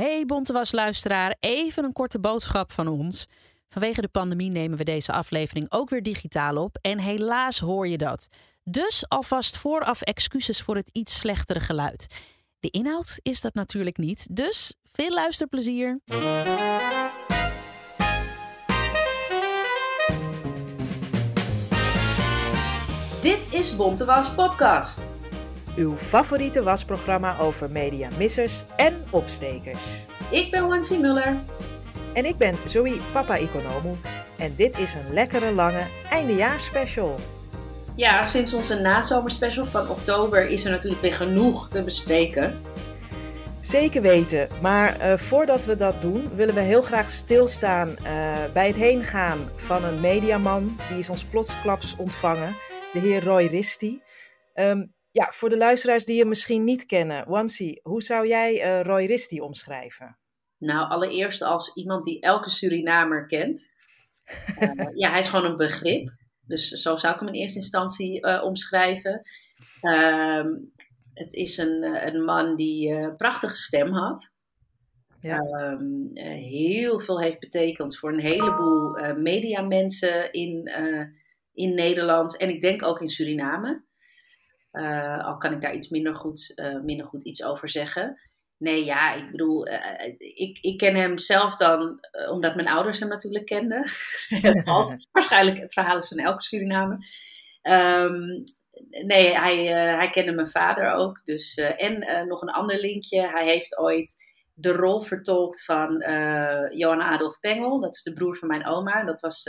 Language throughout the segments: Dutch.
Hey Bontewasluisteraar, even een korte boodschap van ons. Vanwege de pandemie nemen we deze aflevering ook weer digitaal op en helaas hoor je dat. Dus alvast vooraf excuses voor het iets slechtere geluid. De inhoud is dat natuurlijk niet, dus veel luisterplezier. Dit is Bonte Was Podcast. Uw favoriete wasprogramma over mediamissers en opstekers. Ik ben Wansi Muller. En ik ben Zoe Papa Economo. En dit is een lekkere lange eindejaarsspecial. Ja, sinds onze nazomerspecial van oktober is er natuurlijk weer genoeg te bespreken. Zeker weten, maar eh, voordat we dat doen, willen we heel graag stilstaan uh, bij het heengaan van een mediaman. Die is ons plotsklaps ontvangen, de heer Roy Risti. Um, ja, voor de luisteraars die je misschien niet kennen, Wansi, hoe zou jij uh, Roy Risti omschrijven? Nou, allereerst als iemand die elke Surinamer kent. Uh, ja, hij is gewoon een begrip. Dus zo zou ik hem in eerste instantie uh, omschrijven. Uh, het is een, een man die een prachtige stem had. Ja. Um, heel veel heeft betekend voor een heleboel mediamensen in, in Nederland. En ik denk ook in Suriname. Uh, al kan ik daar iets minder goed, uh, minder goed iets over zeggen. Nee, ja, ik bedoel, uh, ik, ik ken hem zelf dan omdat mijn ouders hem natuurlijk kenden. waarschijnlijk het verhaal is van elke Suriname. Um, nee, hij, hij kende mijn vader ook. Dus, en nog een ander linkje. Hij heeft ooit de rol vertolkt van Johan Adolf Pengel. Dat is de broer van mijn oma. Dat was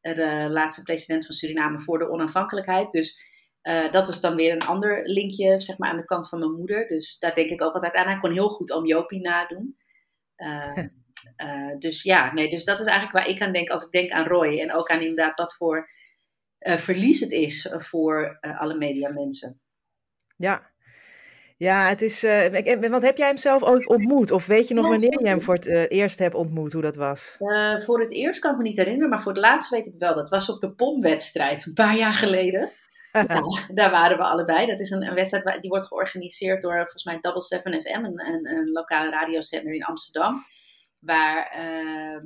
de laatste president van Suriname voor de onafhankelijkheid. Dus uh, dat was dan weer een ander linkje zeg maar, aan de kant van mijn moeder. Dus daar denk ik ook altijd aan. Hij kon heel goed om Jopie nadoen. Uh, uh, dus ja, nee, dus dat is eigenlijk waar ik aan denk als ik denk aan Roy. En ook aan inderdaad wat voor verlies het is voor alle mediamensen. Ja. Ja, het is. want heb jij hem zelf ooit ontmoet? Of weet je nog wanneer je hem voor het eerst hebt ontmoet, hoe dat was? voor het eerst kan ik me niet herinneren, maar voor het laatst weet ik wel. Dat was op de pomwedstrijd een paar jaar geleden. Daar waren we allebei. Dat is een, een, wedstrijd die wordt georganiseerd door volgens mij Double 7 FM, een, een, een lokale radiozender in Amsterdam. Waar, uh,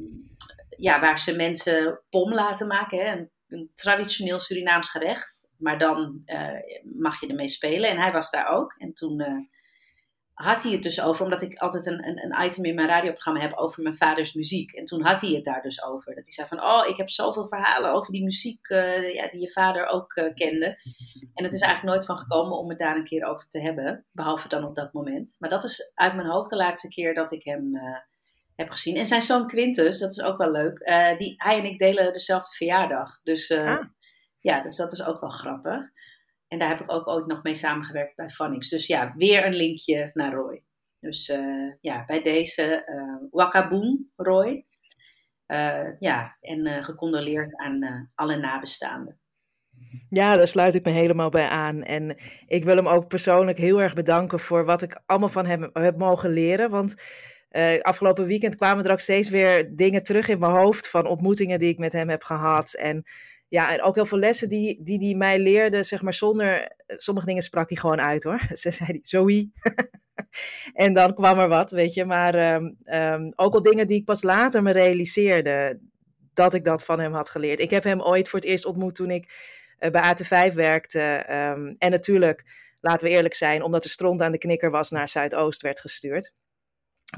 ja, waar ze mensen pom laten maken. Hè? Een, traditioneel Surinaams gerecht. Maar dan uh, mag je ermee spelen. En hij was daar ook. En toen uh, had hij het dus over, omdat ik altijd een, een, een, item in mijn radioprogramma heb over mijn vaders muziek. En toen had hij het daar dus over. Dat hij zei van, oh, ik heb zoveel verhalen over die muziek uh, ja, die je vader ook uh, kende. En het is eigenlijk nooit van gekomen om het daar een keer over te hebben. Behalve dan op dat moment. Maar dat is uit mijn hoofd de laatste keer dat ik hem uh, heb gezien. En zijn zoon Quintus, dat is ook wel leuk. die, hij en ik delen dezelfde verjaardag. Dus ah. ja, dus dat is ook wel grappig. En daar heb ik ook ooit nog mee samengewerkt bij Phonics. Dus ja, weer een linkje naar Roy. Dus uh, ja, bij deze uh, Wakaboom Roy. Uh, ja, en gecondoleerd aan alle nabestaanden. Ja, daar sluit ik me helemaal bij aan. En ik wil hem ook persoonlijk heel erg bedanken voor wat ik allemaal van hem heb mogen leren. Want afgelopen weekend kwamen er ook steeds weer dingen terug in mijn hoofd van ontmoetingen die ik met hem heb gehad. En ja, en ook heel veel lessen die, die die mij leerde, zeg maar zonder, sommige dingen sprak hij gewoon uit hoor. Ze zei Zoe. en dan kwam er wat, weet je. Maar um, um, ook al dingen die ik pas later me realiseerde, dat ik dat van hem had geleerd. Ik heb hem ooit voor het eerst ontmoet toen ik uh, bij AT5 werkte. Um, en natuurlijk, laten we eerlijk zijn, omdat de stront aan de knikker was, naar Zuidoost werd gestuurd.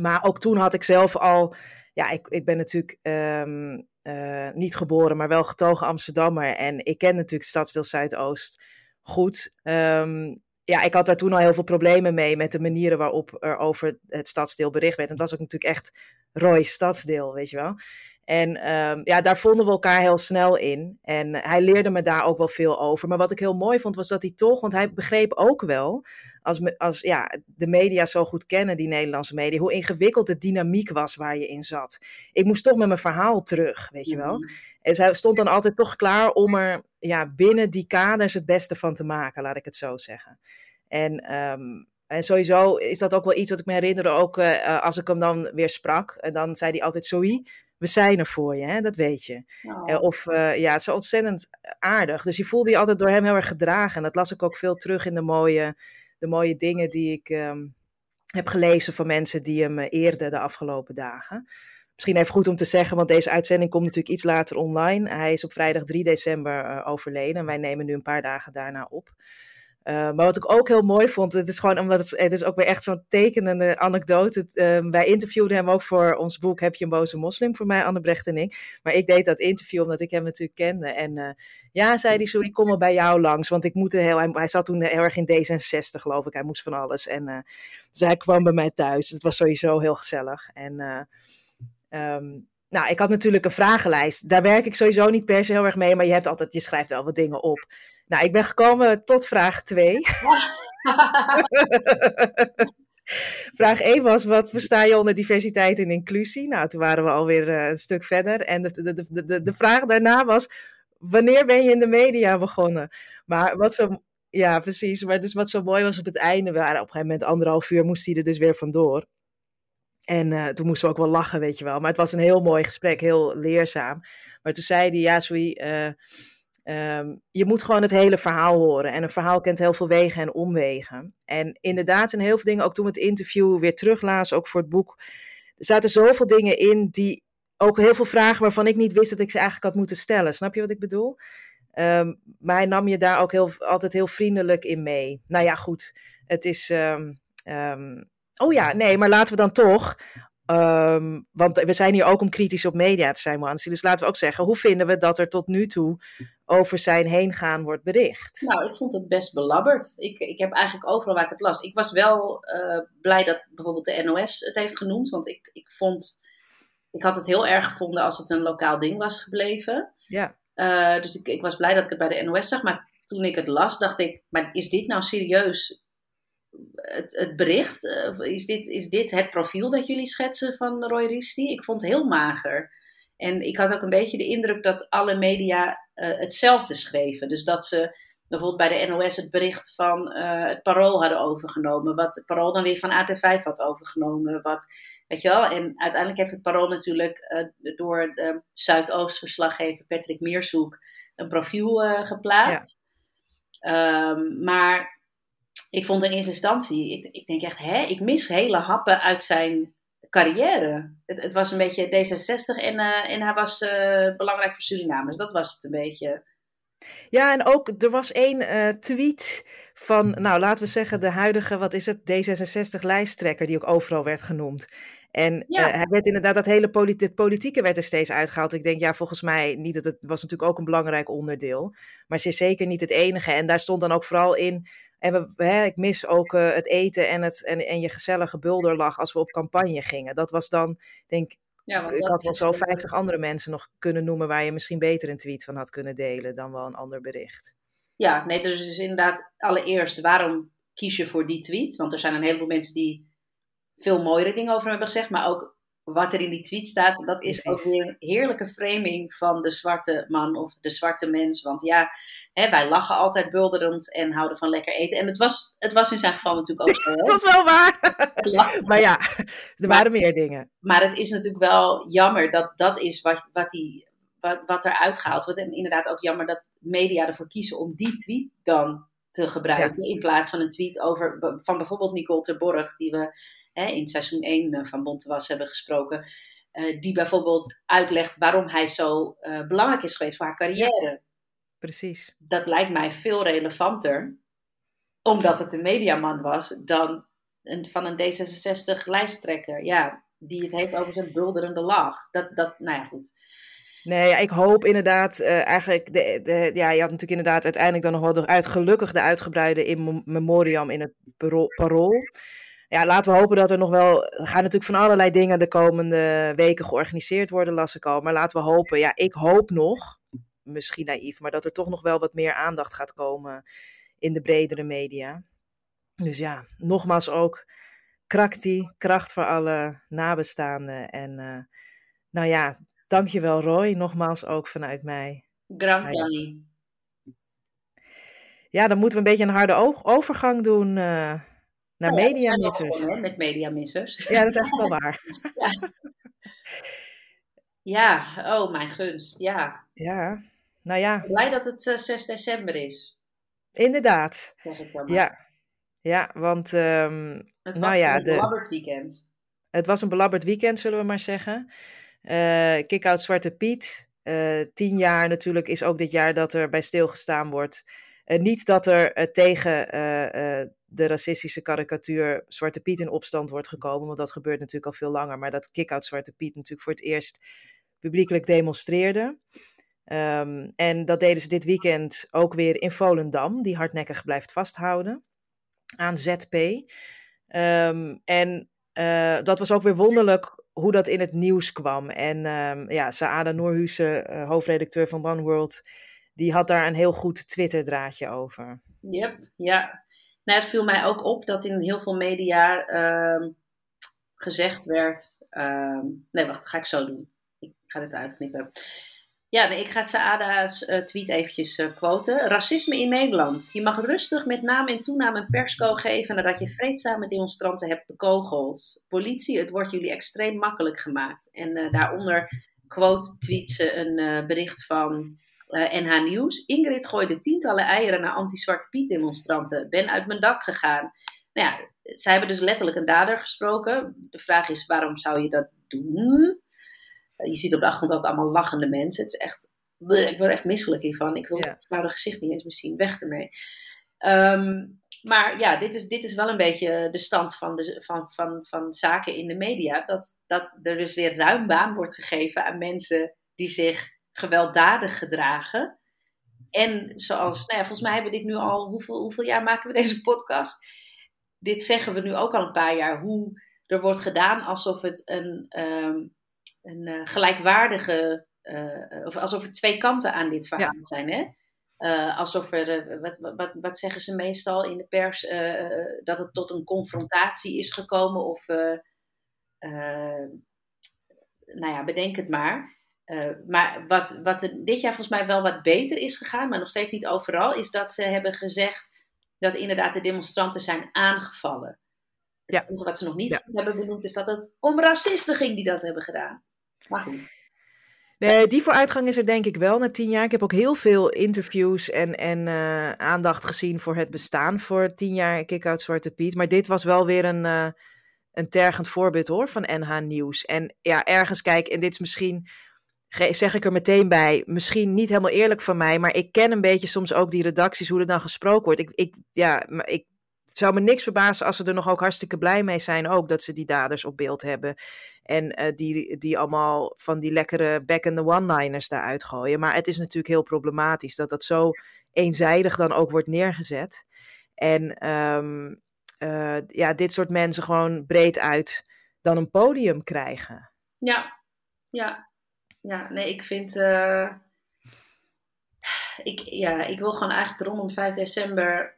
Maar ook toen had ik zelf al, ja, ik, ik ben natuurlijk uh, niet geboren, maar wel getogen Amsterdammer. En ik ken natuurlijk Stadsdeel Zuidoost goed. Um, ja, ik had daar toen al heel veel problemen mee met de manieren waarop er over het stadsdeel bericht werd. En het was ook natuurlijk echt Roy Stadsdeel, weet je wel. En um, ja, daar vonden we elkaar heel snel in. En hij leerde me daar ook wel veel over. Maar wat ik heel mooi vond, was dat hij toch, want hij begreep ook wel als, als ja, de media zo goed kennen, die Nederlandse media, hoe ingewikkeld de dynamiek was waar je in zat. Ik moest toch met mijn verhaal terug, weet je wel. Mm. En zij stond dan altijd toch klaar om er ja, binnen die kaders het beste van te maken, laat ik het zo zeggen. En, um, en sowieso is dat ook wel iets wat ik me herinner, ook uh, als ik hem dan weer sprak. En dan zei hij altijd, Zoe, we zijn er voor je, hè? dat weet je. Oh. of uh, ja, het is ontzettend aardig. Dus je voelde je altijd door hem heel erg gedragen. En dat las ik ook veel terug in de mooie de mooie dingen die ik, um, heb gelezen van mensen die hem eerden de afgelopen dagen. Misschien even goed om te zeggen, want deze uitzending komt natuurlijk iets later online. Hij is op vrijdag 3 december overleden en wij nemen nu een paar dagen daarna op. Uh, maar wat ik ook heel mooi vond, het is gewoon omdat het, het is ook weer echt zo'n tekenende anekdote. Uh, wij interviewden hem ook voor ons boek Heb je een boze moslim voor mij, Annebrecht en ik. Maar ik deed dat interview omdat ik hem natuurlijk kende. En uh, ja, zei hij zo, ik kom wel bij jou langs, want ik moet heel, hij, zat toen heel erg in D66 geloof ik, hij moest van alles. En dus hij kwam bij mij thuis, het was sowieso heel gezellig. En um, nou, ik had natuurlijk een vragenlijst. Daar werk ik sowieso niet per se heel erg mee, maar je hebt altijd, je schrijft wel wat dingen op. Nou, ik ben gekomen tot vraag 2. vraag 1 was: wat versta je onder diversiteit en inclusie? Nou, toen waren we alweer uh, een stuk verder. En de, de, de, de, de vraag daarna was: wanneer ben je in de media begonnen? Maar wat zo. Ja, precies. Maar dus wat zo mooi was op het einde, we waren op een gegeven moment anderhalf uur, moest hij er dus weer vandoor. En uh, toen moesten we ook wel lachen, weet je wel. Maar het was een heel mooi gesprek, heel leerzaam. Maar toen zei hij, ja, sorry, uh, um, je moet gewoon het hele verhaal horen. En een verhaal kent heel veel wegen en omwegen. En inderdaad zijn heel veel dingen, ook toen we het interview weer teruglazen, ook voor het boek. Er zaten zoveel dingen in die, ook heel veel vragen waarvan ik niet wist dat ik ze eigenlijk had moeten stellen. Snap je wat ik bedoel? Um, maar hij nam je daar ook heel, altijd heel vriendelijk in mee. Nou ja, goed. Het is... Um, Oh ja, nee, maar laten we dan toch. Um, want we zijn hier ook om kritisch op media te zijn, Mansi. Dus laten we ook zeggen, hoe vinden we dat er tot nu toe over zijn heen gaan wordt bericht? Nou, ik vond het best belabberd. Ik, ik heb eigenlijk overal waar ik het las. Ik was wel uh, blij dat bijvoorbeeld de NOS het heeft genoemd. Want ik, ik vond. Ik had het heel erg gevonden als het een lokaal ding was gebleven. Ja. Uh, dus ik, ik was blij dat ik het bij de NOS zag. Maar toen ik het las, dacht ik: maar is dit nou serieus het, het bericht, uh, is, dit, is dit het profiel dat jullie schetsen van Roy Risti? Ik vond het heel mager. En ik had ook een beetje de indruk dat alle media uh, hetzelfde schreven. Dus dat ze bijvoorbeeld bij de NOS het bericht van uh, het Parool hadden overgenomen. Wat het Parool dan weer van AT5 had overgenomen. Wat, weet je wel? En uiteindelijk heeft het Parool natuurlijk door de Zuidoost-verslaggever Patrick Meershoek een profiel geplaatst. Ja. Um, maar ik vond in eerste instantie, ik, ik denk echt, hè, ik mis hele happen uit zijn carrière. Het, het was een beetje D66 en, uh, en hij was uh, belangrijk voor Surinamers. Dat was het een beetje. Ja, en ook er was één uh, tweet van, nou laten we zeggen, de huidige, wat is het, D66-lijsttrekker, die ook overal werd genoemd. En ja. hij werd inderdaad, dat hele politi het politieke werd er steeds uitgehaald. Ik denk, ja, volgens mij niet, dat het was natuurlijk ook een belangrijk onderdeel. Maar ze is zeker niet het enige. En daar stond dan ook vooral in en we, hè, ik mis ook uh, het eten en, het, en, en je gezellige bulderlag als we op campagne gingen. Dat was dan, denk ja, ik, had wel zo 50 andere mensen nog kunnen noemen waar je misschien beter een tweet van had kunnen delen dan wel een ander bericht. Ja, nee, dus, dus inderdaad, allereerst, waarom kies je voor die tweet? Want er zijn een heleboel mensen die veel mooiere dingen over hem hebben gezegd, maar ook wat er in die tweet staat, dat is ook weer een heerlijke framing van de zwarte man of de zwarte mens. Want ja, hè, wij lachen altijd bulderend en houden van lekker eten. En het was, het was in zijn geval natuurlijk ook dat was wel waar. maar ja, er waren meer dingen. Maar het is natuurlijk wel jammer dat dat is wat, wat, die, wat, wat eruit gehaald wordt. En inderdaad ook jammer dat media ervoor kiezen om die tweet dan te gebruiken. In plaats van een tweet over, van bijvoorbeeld Nicole Terborg, die we hè, in seizoen 1 eh, van Bontewas hebben gesproken. Uh, die bijvoorbeeld uitlegt waarom hij zo uh, belangrijk is geweest voor haar carrière. Precies. Dat lijkt mij veel relevanter, omdat het een mediaman was, dan een, van een D66-lijsttrekker. Ja, die het heeft over zijn bulderende lach. Dat, dat, nou ja, goed. Nee, ja, ik hoop inderdaad, uh, eigenlijk, de, de, ja, je had natuurlijk inderdaad uiteindelijk dan nog wel de uit, gelukkig de uitgebreide in memoriam in het parool ja, laten we hopen dat er nog wel. Er gaan natuurlijk van allerlei dingen de komende weken georganiseerd worden, las ik al. Maar laten we hopen. Ja, ik hoop nog, misschien naïef, maar dat er toch nog wel wat meer aandacht gaat komen in de bredere media. Dus ja, nogmaals ook. Krakti, kracht voor alle nabestaanden. En uh, nou ja, dankjewel Roy, nogmaals ook vanuit mij. Grand Ja, dan moeten we een beetje een harde overgang doen. Uh, naar oh, mediamissers. Ja, met mediamissers. Ja, dat is echt wel waar. ja. ja, oh mijn gunst, ja. Ja, nou ja. Blij dat het uh, eh, 6 december is. Inderdaad. Ja. Ja, want um, het was nou ja, een belabberd weekend. Het was een belabberd weekend, zullen we maar zeggen. Uh, Kick-out Zwarte Piet. Uh, tien jaar natuurlijk is ook dit jaar dat er bij stilgestaan wordt. Uh, niet dat er tegen de racistische karikatuur Zwarte Piet in opstand wordt gekomen, want dat gebeurt natuurlijk al veel langer. Maar dat Kick-out Zwarte Piet natuurlijk voor het eerst publiekelijk demonstreerde. Um, en dat deden ze dit weekend ook weer in Volendam, die hardnekkig blijft vasthouden aan ZP. Um, en uh, dat was ook weer wonderlijk hoe dat in het nieuws kwam. En um, ja, Saada Noorhusen, uh, hoofdredacteur van One World, die had daar een heel goed Twitter-draadje over. Yep, ja. Nou, het viel mij ook op dat in heel veel media uh, gezegd werd. nee, wacht, dat ga ik zo doen. Ik ga dit uitknippen. Ja, nee, ik ga Saada's uh, tweet eventjes uh, quoten. Racisme in Nederland. Je mag rustig met naam en toename een persco geven nadat je vreedzame demonstranten hebt bekogeld. Politie, het wordt jullie extreem makkelijk gemaakt. En uh, daaronder quote tweet ze een bericht van NH Nieuws. Ingrid gooide tientallen eieren naar anti-Zwarte Piet demonstranten. Ben uit mijn dak gegaan. Nou ja, zij hebben dus letterlijk een dader gesproken. De vraag is, waarom zou je dat doen? je ziet op de achtergrond ook allemaal lachende mensen. Het is echt, ik word echt misselijk hiervan. Ik wil ja. nou de gezicht niet eens meer zien. Weg ermee. Um, maar ja, dit is, dit is wel een beetje de stand van, de, van, van, van zaken in de media. Dat, dat er dus weer ruim baan wordt gegeven aan mensen die zich gewelddadig gedragen. En zoals, nou ja, volgens mij hebben we dit nu al, hoeveel, hoeveel jaar maken we deze podcast? Dit zeggen we nu ook al een paar jaar, hoe er wordt gedaan alsof het een, um, een uh, gelijkwaardige, uh, of alsof er twee kanten aan dit verhaal zijn. Hè? Uh, alsof er, wat, wat, wat zeggen ze meestal in de pers, dat het tot een confrontatie is gekomen of, nou ja, bedenk het maar. Maar wat, wat er dit jaar volgens mij wel wat beter is gegaan, maar nog steeds niet overal, is dat ze hebben gezegd dat inderdaad de demonstranten zijn aangevallen. Ja. Wat ze nog niet hebben benoemd, is dat het om racisten ging die dat hebben gedaan. Nee, die vooruitgang is er denk ik wel na tien jaar. Ik heb ook heel veel interviews en, en uh, aandacht gezien voor het bestaan voor tien jaar Kick-Out Zwarte Piet. Maar dit was wel weer een, uh, een tergend voorbeeld hoor van NH Nieuws. En ja, ergens kijk, en dit is misschien, zeg ik er meteen bij, misschien niet helemaal eerlijk van mij, maar ik ken een beetje soms ook die redacties, hoe er dan gesproken wordt. Ik, ik, ja, ik zou me niks verbazen als ze er nog ook hartstikke blij mee zijn ook dat ze die daders op beeld hebben. En uh, die, die allemaal van die lekkere back and the one-liners daaruit gooien. Maar het is natuurlijk heel problematisch dat dat zo eenzijdig dan ook wordt neergezet. En um, uh, ja, dit soort mensen gewoon breed uit dan een podium krijgen. Ja, ja, ja. Nee, ik vind... Uh... Ik, ja, ik wil gewoon eigenlijk rondom 5 december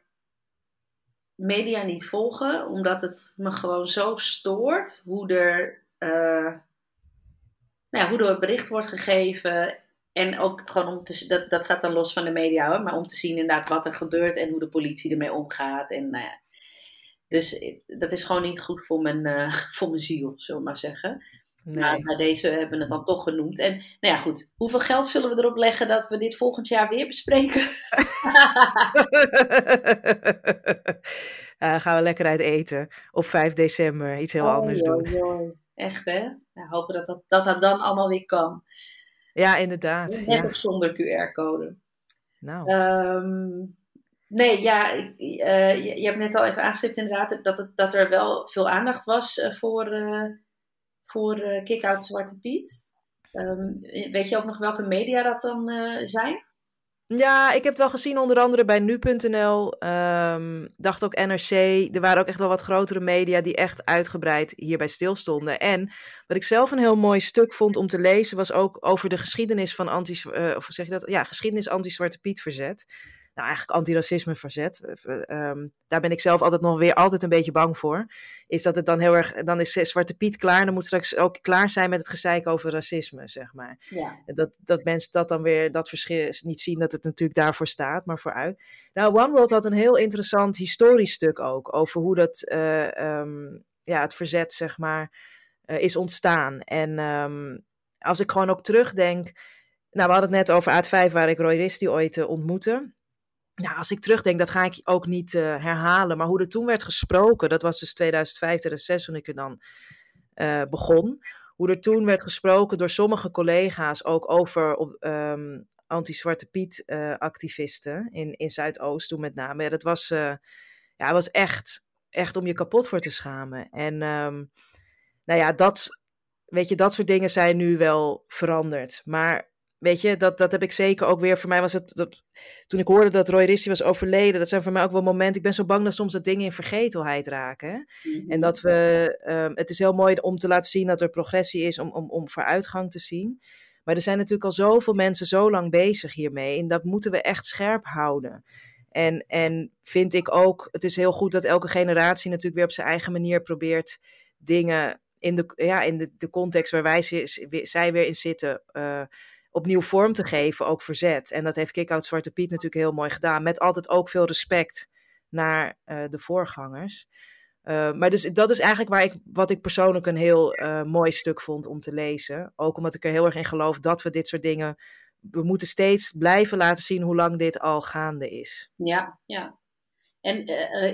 media niet volgen, omdat het me gewoon zo stoort hoe er, uh, nou ja, hoe er bericht wordt gegeven. En ook gewoon om te dat, dat staat dan los van de media hoor, maar om te zien inderdaad wat er gebeurt en hoe de politie ermee omgaat. En, nou ja. Dus dat is gewoon niet goed voor mijn, voor mijn ziel, zullen we maar zeggen. Nee. Maar, deze hebben we het dan toch genoemd. En nou ja, goed. Hoeveel geld zullen we erop leggen dat we dit volgend jaar weer bespreken? uh, gaan we lekker uit eten. Op 5 december. Iets heel oh, anders doen. Echt hè? Hopen dat dat, dat dat dan allemaal weer kan. Ja, inderdaad. Net ja. of zonder QR-code. Nou. Um, nee, ja, uh, je, je, hebt net al even aangestipt inderdaad dat, het, dat er wel veel aandacht was uh, voor uh, Kick-Out Zwarte Piet. Um, weet je ook nog welke media dat dan uh, zijn? Ja, ik heb het wel gezien, onder andere bij nu.nl. Ehm, dacht ook NRC. Er waren ook echt wel wat grotere media die echt uitgebreid hierbij stilstonden. En wat ik zelf een heel mooi stuk vond om te lezen, was ook over de geschiedenis van anti, uh, of zeg je dat? Ja, geschiedenis anti-Zwarte Piet verzet nou, eigenlijk antiracisme verzet. Um, daar ben ik zelf altijd nog weer altijd een beetje bang voor. Is dat het dan heel erg, dan is Zwarte Piet klaar. Dan moet straks ook klaar zijn met het gezeik over racisme, zeg maar. Ja. Dat, dat mensen dat dan weer, dat verschil niet zien dat het natuurlijk daarvoor staat, maar vooruit. Nou, One World had een heel interessant historisch stuk ook. Over hoe dat, uh, um, ja, het verzet, zeg maar, uh, is ontstaan. En um, als ik gewoon ook terugdenk. Nou, we hadden het net over Aard 5, waar ik Roy Risti ooit uh, ontmoette. Nou, als ik terugdenk, dat ga ik ook niet uh, herhalen. Maar hoe er toen werd gesproken, dat was dus 2005, 2006 toen ik er dan uh, begon. Hoe er toen werd gesproken door sommige collega's ook over um, anti-Zwarte Piet-activisten uh, in, in Zuidoost toen met name. Dat was, ja, was echt, echt om je kapot voor te schamen. En um, nou ja, dat, weet je, dat soort dingen zijn nu wel veranderd. Maar weet je, dat, dat heb ik zeker ook weer. Voor mij was het. Dat, toen ik hoorde dat Roy Rissi was overleden, dat zijn voor mij ook wel momenten. Ik ben zo bang dat soms dat dingen in vergetelheid raken. Mm-hmm. En dat we. Um, het is heel mooi om te laten zien dat er progressie is, om, om, om vooruitgang te zien. Maar er zijn natuurlijk al zoveel mensen zo lang bezig hiermee. En dat moeten we echt scherp houden. En, en vind ik ook, het is heel goed dat elke generatie natuurlijk weer op zijn eigen manier probeert dingen in de, ja, in de, de context waar wij zij weer in zitten, uh, opnieuw vorm te geven, ook verzet. En dat heeft Kick-Out Zwarte Piet natuurlijk heel mooi gedaan. Met altijd ook veel respect naar uh, de voorgangers. Uh, maar dus dat is eigenlijk waar ik, wat ik persoonlijk een heel uh, mooi stuk vond om te lezen. Ook omdat ik er heel erg in geloof dat we dit soort dingen. We moeten steeds blijven laten zien hoe lang dit al gaande is. Ja, ja. En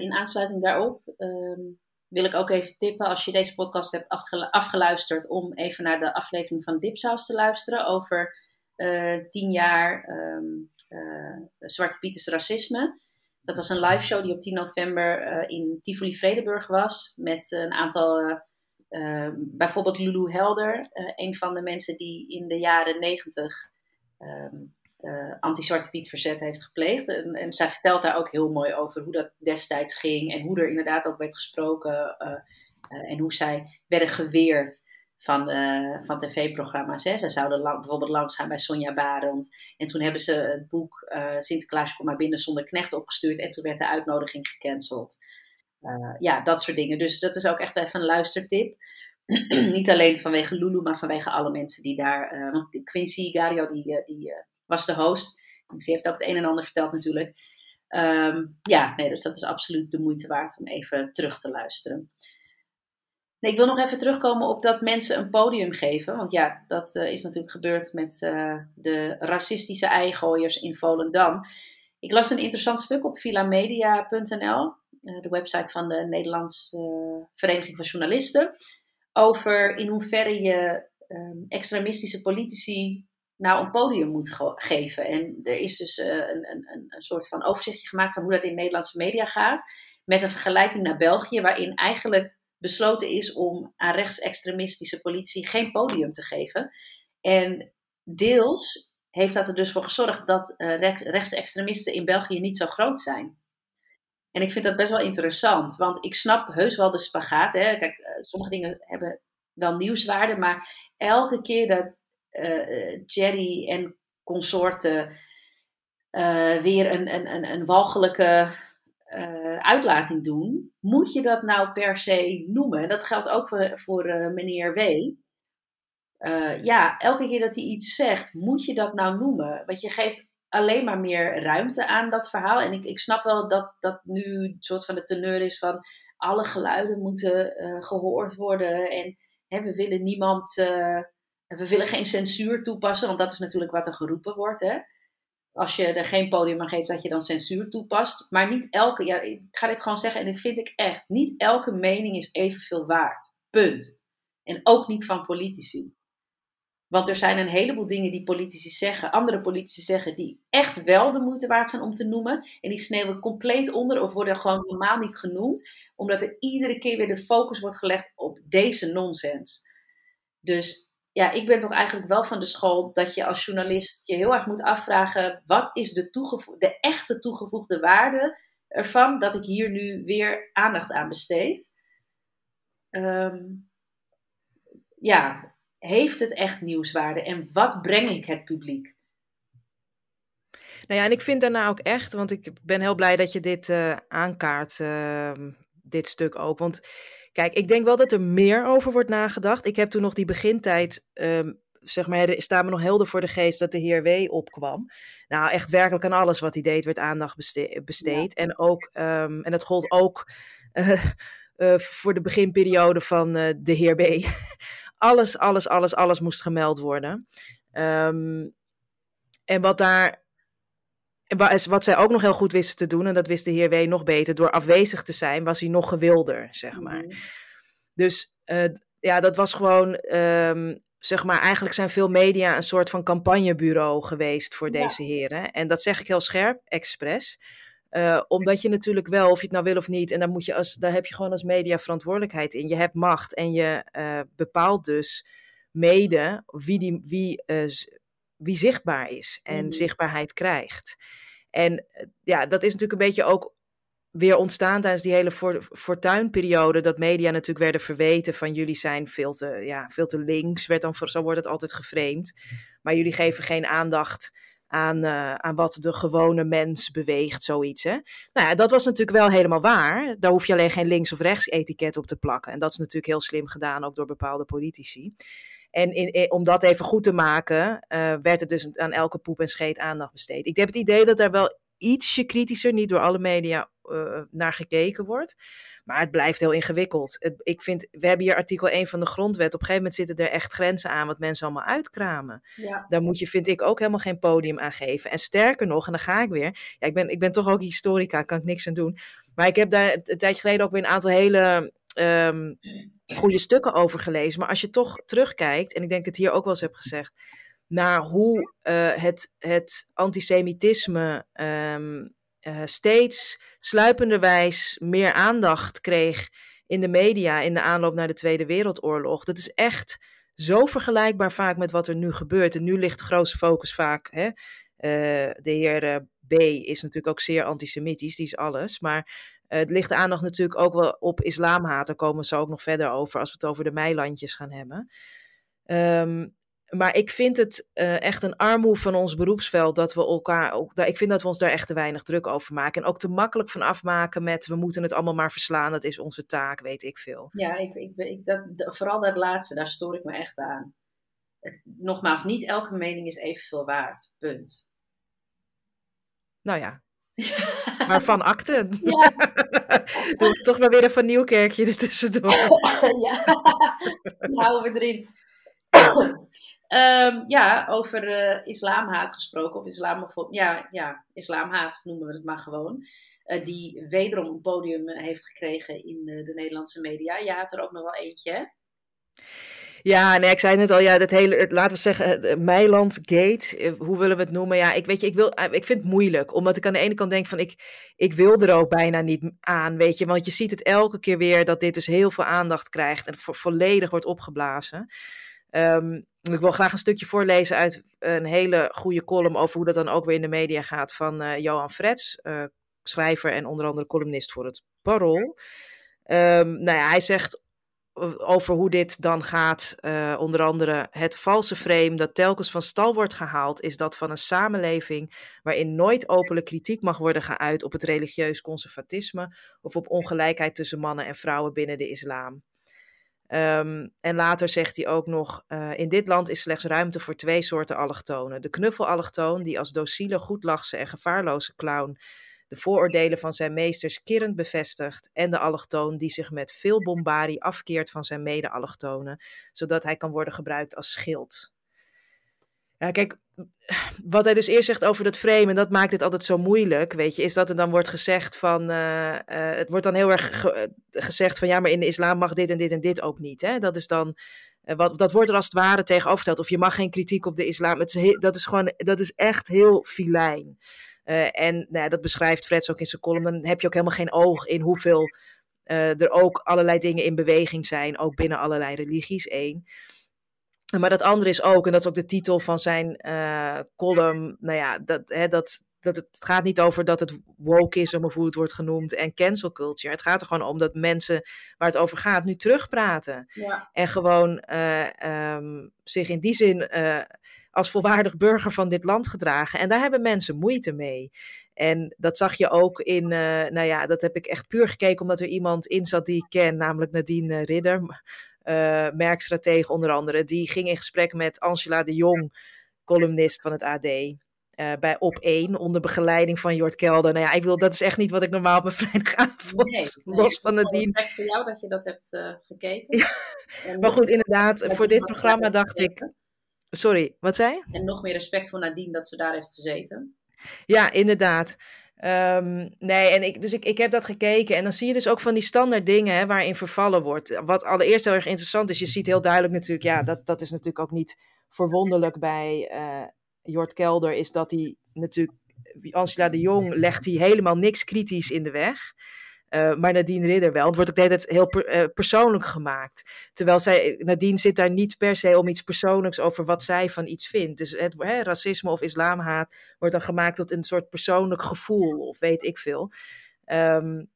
in aansluiting daarop ehm, wil ik ook even tippen, als je deze podcast hebt afgeluisterd, om even naar de aflevering van Dipsaus te luisteren over tien jaar um, uh, Zwarte Pieters racisme. Dat was een live show die op 10 november uh, in Tivoli Vredeburg was. Met een aantal, bijvoorbeeld Lulu Helder, een van de mensen die in de jaren negentig um, anti-Zwarte Piet verzet heeft gepleegd. En, zij vertelt daar ook heel mooi over hoe dat destijds ging. En hoe er inderdaad ook werd gesproken. en hoe zij werden geweerd van, uh, van tv-programma's. Ze zouden bijvoorbeeld langs gaan bij Sonja Barend. En toen hebben ze het boek uh, Sinterklaas kom maar binnen zonder knecht opgestuurd. En toen werd de uitnodiging gecanceld. Uh, ja, dat soort dingen. Dus dat is ook echt even een luistertip. Niet alleen vanwege Lulu, maar vanwege alle mensen die daar... want Quincy Gario, die, die was de host. Ze heeft ook het een en ander verteld natuurlijk. Um, ja, nee, dus dat is absoluut de moeite waard om even terug te luisteren. Ik wil nog even terugkomen op dat mensen een podium geven. Want ja, dat uh, is natuurlijk gebeurd met uh, de racistische eigooiers in Volendam. Ik las een interessant stuk op villamedia.nl, uh, de website van de Nederlandse Vereniging van Journalisten, over in hoeverre je um, extremistische politici nou een podium moet geven. En er is dus een, een, een soort van overzichtje gemaakt van hoe dat in Nederlandse media gaat, met een vergelijking naar België, waarin eigenlijk besloten is om aan rechtsextremistische politie geen podium te geven. En deels heeft dat er dus voor gezorgd dat uh, rechtsextremisten in België niet zo groot zijn. En ik vind dat best wel interessant, want ik snap heus wel de spagaat. Hè. Kijk, uh, sommige dingen hebben wel nieuwswaarde, maar elke keer dat uh, Jerry en consorten weer een, een, een, een walgelijke uh, uitlating doen, moet je dat nou per se noemen? Dat geldt ook voor, voor uh, meneer W. Uh, ja, elke keer dat hij iets zegt, moet je dat nou noemen? Want je geeft alleen maar meer ruimte aan dat verhaal. En ik, ik snap wel dat dat nu een soort van de teneur is van alle geluiden moeten gehoord worden. En hè, we willen niemand, we willen geen censuur toepassen, want dat is natuurlijk wat er geroepen wordt. Hè? Als je er geen podium aan geeft, dat je dan censuur toepast. Maar niet elke, ja, ik ga dit gewoon zeggen en dit vind ik echt, niet elke mening is evenveel waard. Punt. En ook niet van politici. Want er zijn een heleboel dingen die politici zeggen, andere politici zeggen, die echt wel de moeite waard zijn om te noemen. En die sneeuwen compleet onder of worden gewoon helemaal niet genoemd, omdat er iedere keer weer de focus wordt gelegd op deze nonsens. Dus ja, ik ben toch eigenlijk wel van de school dat je als journalist je heel erg moet afvragen: wat is de, de echte toegevoegde waarde ervan dat ik hier nu weer aandacht aan besteed? Um, ja, heeft het echt nieuwswaarde en wat breng ik het publiek? Nou ja, en ik vind daarna ook echt, want ik ben heel blij dat je dit uh, aankaart, uh, dit stuk ook. Want Kijk, ik denk wel dat er meer over wordt nagedacht. Ik heb toen nog die begintijd, um, zeg maar, staat me nog helder voor de geest dat de heer W. opkwam. Nou, echt werkelijk aan alles wat hij deed werd aandacht besteed. En, ook, um, en dat gold ook uh, uh, voor de beginperiode van uh, de heer B. alles, alles, alles, alles moest gemeld worden. Um, en wat daar wat zij ook nog heel goed wisten te doen, en dat wist de heer W. nog beter, door afwezig te zijn, was hij nog gewilder, zeg maar. Mhm. Dus uh, ja, dat was gewoon, um, zeg maar, eigenlijk zijn veel media een soort van campagnebureau geweest voor deze heren. En dat zeg ik heel scherp, expres. Uh, omdat je natuurlijk wel, of je het nou wil of niet, en daar, moet je als, daar heb je gewoon als media verantwoordelijkheid in. Je hebt macht en je uh, bepaalt dus mede wie, die, wie, wie zichtbaar is en mm. zichtbaarheid krijgt. En ja, dat is natuurlijk een beetje ook weer ontstaan tijdens die hele fortuinperiode. Dat media natuurlijk werden verweten van jullie zijn veel te, ja, veel te links. Werd dan, zo wordt het altijd geframed. Maar jullie geven geen aandacht aan, uh, aan wat de gewone mens beweegt, zoiets. Hè? Nou ja, dat was natuurlijk wel helemaal waar. Daar hoef je alleen geen links- of rechts etiket op te plakken. En dat is natuurlijk heel slim gedaan, ook door bepaalde politici. En in, om dat even goed te maken, uh, werd er dus aan elke poep en scheet aandacht besteed. Ik heb het idee dat er wel ietsje kritischer, niet door alle media, uh, naar gekeken wordt. Maar het blijft heel ingewikkeld. Het, ik vind, we hebben hier artikel 1 van de grondwet. Op een gegeven moment zitten er echt grenzen aan wat mensen allemaal uitkramen. Ja. Daar moet je, vind ik, ook helemaal geen podium aan geven. En sterker nog, en dan ga ik weer. Ja, ik ben, ik ben toch ook historica, kan ik niks aan doen. Maar ik heb daar een tijdje geleden ook weer een aantal hele um, goede stukken over gelezen. Maar als je toch terugkijkt, en ik denk het hier ook wel eens heb gezegd, naar hoe uh, het, het antisemitisme um, uh, steeds sluipenderwijs meer aandacht kreeg in de media in de aanloop naar de Tweede Wereldoorlog. Dat is echt zo vergelijkbaar vaak met wat er nu gebeurt. En nu ligt de grootste focus vaak. Hè? Uh, de heer B is natuurlijk ook zeer antisemitisch, die is alles. Maar het ligt de aandacht natuurlijk ook wel op islamhaat. Daar komen ze ook nog verder over als we het over de meilandjes gaan hebben. Um, maar ik vind het uh, echt een armoe van ons beroepsveld dat we elkaar. Ook, ik vind dat we ons daar echt te weinig druk over maken. En ook te makkelijk van afmaken met we moeten het allemaal maar verslaan. Dat is onze taak, weet ik veel. Ja, ik, ik, ik dat, vooral dat laatste, daar stoor ik me echt aan. Het, nogmaals, niet elke mening is evenveel waard. Punt. Nou ja. Maar van akte. Ja. Doe toch maar weer een van Nieuwkerkje ertussendoor. ja, die houden we erin. Um, ja, over uh, islamhaat gesproken, of islamofobie, ja, ja, islamhaat noemen we het maar gewoon. Uh, die wederom een podium heeft gekregen in uh, de Nederlandse media. Je had er ook nog wel eentje, hè? Ja, nee, ik zei net al, ja, dat hele, laten we zeggen, Meiland Gate, hoe willen we het noemen? Ja, ik weet je, ik, wil, ik vind het moeilijk, omdat ik aan de ene kant denk van, ik, ik wil er ook bijna niet aan, weet je, want je ziet het elke keer weer dat dit dus heel veel aandacht krijgt en vo volledig wordt opgeblazen. Um, ik wil graag een stukje voorlezen uit een hele goede column over hoe dat dan ook weer in de media gaat van Johan Frets, schrijver en onder andere columnist voor het Parool. Um, nou ja, hij zegt over hoe dit dan gaat, uh, onder andere het valse frame dat telkens van stal wordt gehaald, is dat van een samenleving waarin nooit openlijk kritiek mag worden geuit op het religieus conservatisme of op ongelijkheid tussen mannen en vrouwen binnen de islam. Um, en later zegt hij ook nog: uh, In dit land is slechts ruimte voor twee soorten allochtonen. De knuffelallochtoon, die als dociele, goedlachse en gevaarloze clown de vooroordelen van zijn meesters kirrend bevestigt. En de allochtoon die zich met veel bombardie afkeert van zijn mede-allochtonen, zodat hij kan worden gebruikt als schild. Kijk, wat hij dus eerst zegt over dat frame, en dat maakt het altijd zo moeilijk, weet je, is dat er dan wordt gezegd van, uh, uh, het wordt dan heel erg gezegd van, ja, maar in de islam mag dit en dit en dit ook niet. Hè? Dat is dan, uh, wat, dat wordt er als het ware tegenovergesteld. Of je mag geen kritiek op de islam. Dat is gewoon, dat is echt heel filijn. En nou ja, dat beschrijft Freds ook in zijn column. Dan heb je ook helemaal geen oog in hoeveel er ook allerlei dingen in beweging zijn, ook binnen allerlei religies één. Maar dat andere is ook, en dat is ook de titel van zijn uh, column. Nou ja, dat, hè, dat, dat het, gaat niet over dat het wokeism of hoe het wordt genoemd en cancel culture. Het gaat er gewoon om dat mensen waar het over gaat nu terugpraten. Ja. En gewoon uh, um, zich in die zin uh, als volwaardig burger van dit land gedragen. En daar hebben mensen moeite mee. En dat zag je ook in, nou ja, dat heb ik echt puur gekeken omdat er iemand in zat die ik ken, namelijk Nadine Ridder uh, merkstratege onder andere, die ging in gesprek met Angela de Jong, columnist van het AD. Uh, eh, bij Op 1 onder begeleiding van Jort Kelder. Nou ja, ik wil, dat is echt niet wat ik normaal op mijn vrijdagavond. Nee, nee, los van het dien. voor jou dat je dat hebt uh, gekeken. Ja, maar goed, inderdaad, voor dit programma dacht ik. Sorry, wat zei je? En nog meer respect voor Nadine dat ze daar heeft gezeten. Ja, inderdaad. Ehm, nee, en ik, dus ik, ik heb dat gekeken. En dan zie je dus ook van die standaard dingen hè, waarin vervallen wordt. Wat allereerst heel erg interessant is, je ziet heel duidelijk natuurlijk, ja, dat, dat is natuurlijk ook niet verwonderlijk bij uh, Jort Kelder, is dat hij natuurlijk, Angela de Jong legt hij helemaal niks kritisch in de weg. Uh, maar Nadine Ridder wel. Het wordt ook de hele heel uh, persoonlijk gemaakt. Terwijl zij, Nadine zit daar niet per se om iets persoonlijks over wat zij van iets vindt. Dus het, hè, racisme of islamhaat wordt dan gemaakt tot een soort persoonlijk gevoel of weet ik veel. Um,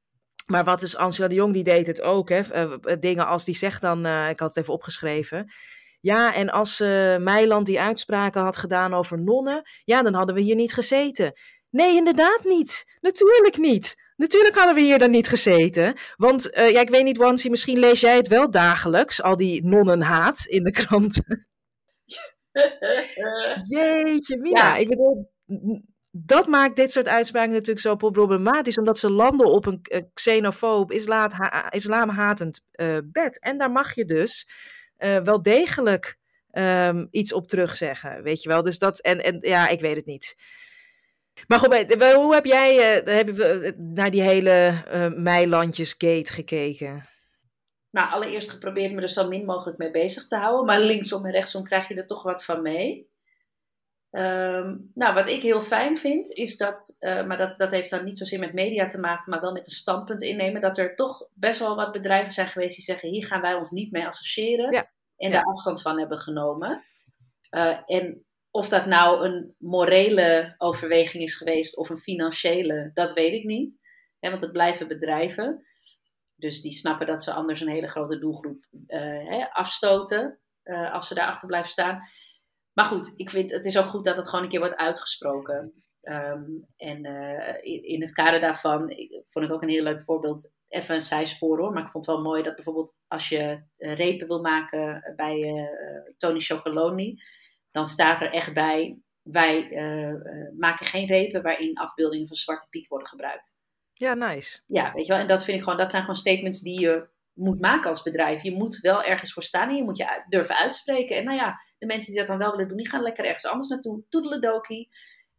maar wat is Angela de Jong, die deed het ook. Hè? Uh, dingen als die zegt dan, ik had het even opgeschreven. Ja, en als Meiland die uitspraken had gedaan over nonnen, ja, dan hadden we hier niet gezeten. Nee, inderdaad niet. Natuurlijk niet. Natuurlijk hadden we hier dan niet gezeten. Want uh, ja, ik weet niet, Wansi, misschien lees jij het wel dagelijks, al die nonnenhaat in de krant. Jeetje, Mina. Ja. Ik bedoel, dat maakt dit soort uitspraken natuurlijk zo problematisch, omdat ze landen op een uh, xenofoob, islamhatend uh, bed. En daar mag je dus wel degelijk um, iets op terugzeggen, weet je wel. Dus dat, en, en ja, ik weet het niet. Maar goed, hoe heb jij heb je, naar die hele uh, Meilandjesgate gekeken? Nou, allereerst geprobeerd me er zo min mogelijk mee bezig te houden. Maar linksom en rechtsom krijg je er toch wat van mee. Um, nou, wat ik heel fijn vind, is dat, uh, maar dat, dat heeft dan niet zozeer met media te maken, maar wel met een standpunt innemen, dat er toch best wel wat bedrijven zijn geweest die zeggen, hier gaan wij ons niet mee associëren. Ja. En ja. daar afstand van hebben genomen. Uh, en of dat nou een morele overweging is geweest of een financiële, dat weet ik niet. want het blijven bedrijven. Dus die snappen dat ze anders een hele grote doelgroep uh, afstoten uh, als ze daarachter blijven staan. Maar goed, ik vind het is ook goed dat het gewoon een keer wordt uitgesproken. Um, en uh, in, het kader daarvan vond ik ook een heel leuk voorbeeld. Even een zijspoor hoor, maar ik vond het wel mooi dat bijvoorbeeld als je repen wil maken bij Tony Chocoloni dan staat er echt bij: wij uh, maken geen repen waarin afbeeldingen van Zwarte Piet worden gebruikt. Ja, nice. Ja, weet je wel. En dat vind ik gewoon, dat zijn gewoon statements die je moet maken als bedrijf. Je moet wel ergens voor staan en je moet je durven uitspreken. En nou ja, de mensen die dat dan wel willen doen, die gaan lekker ergens anders naartoe. Toedeledokie.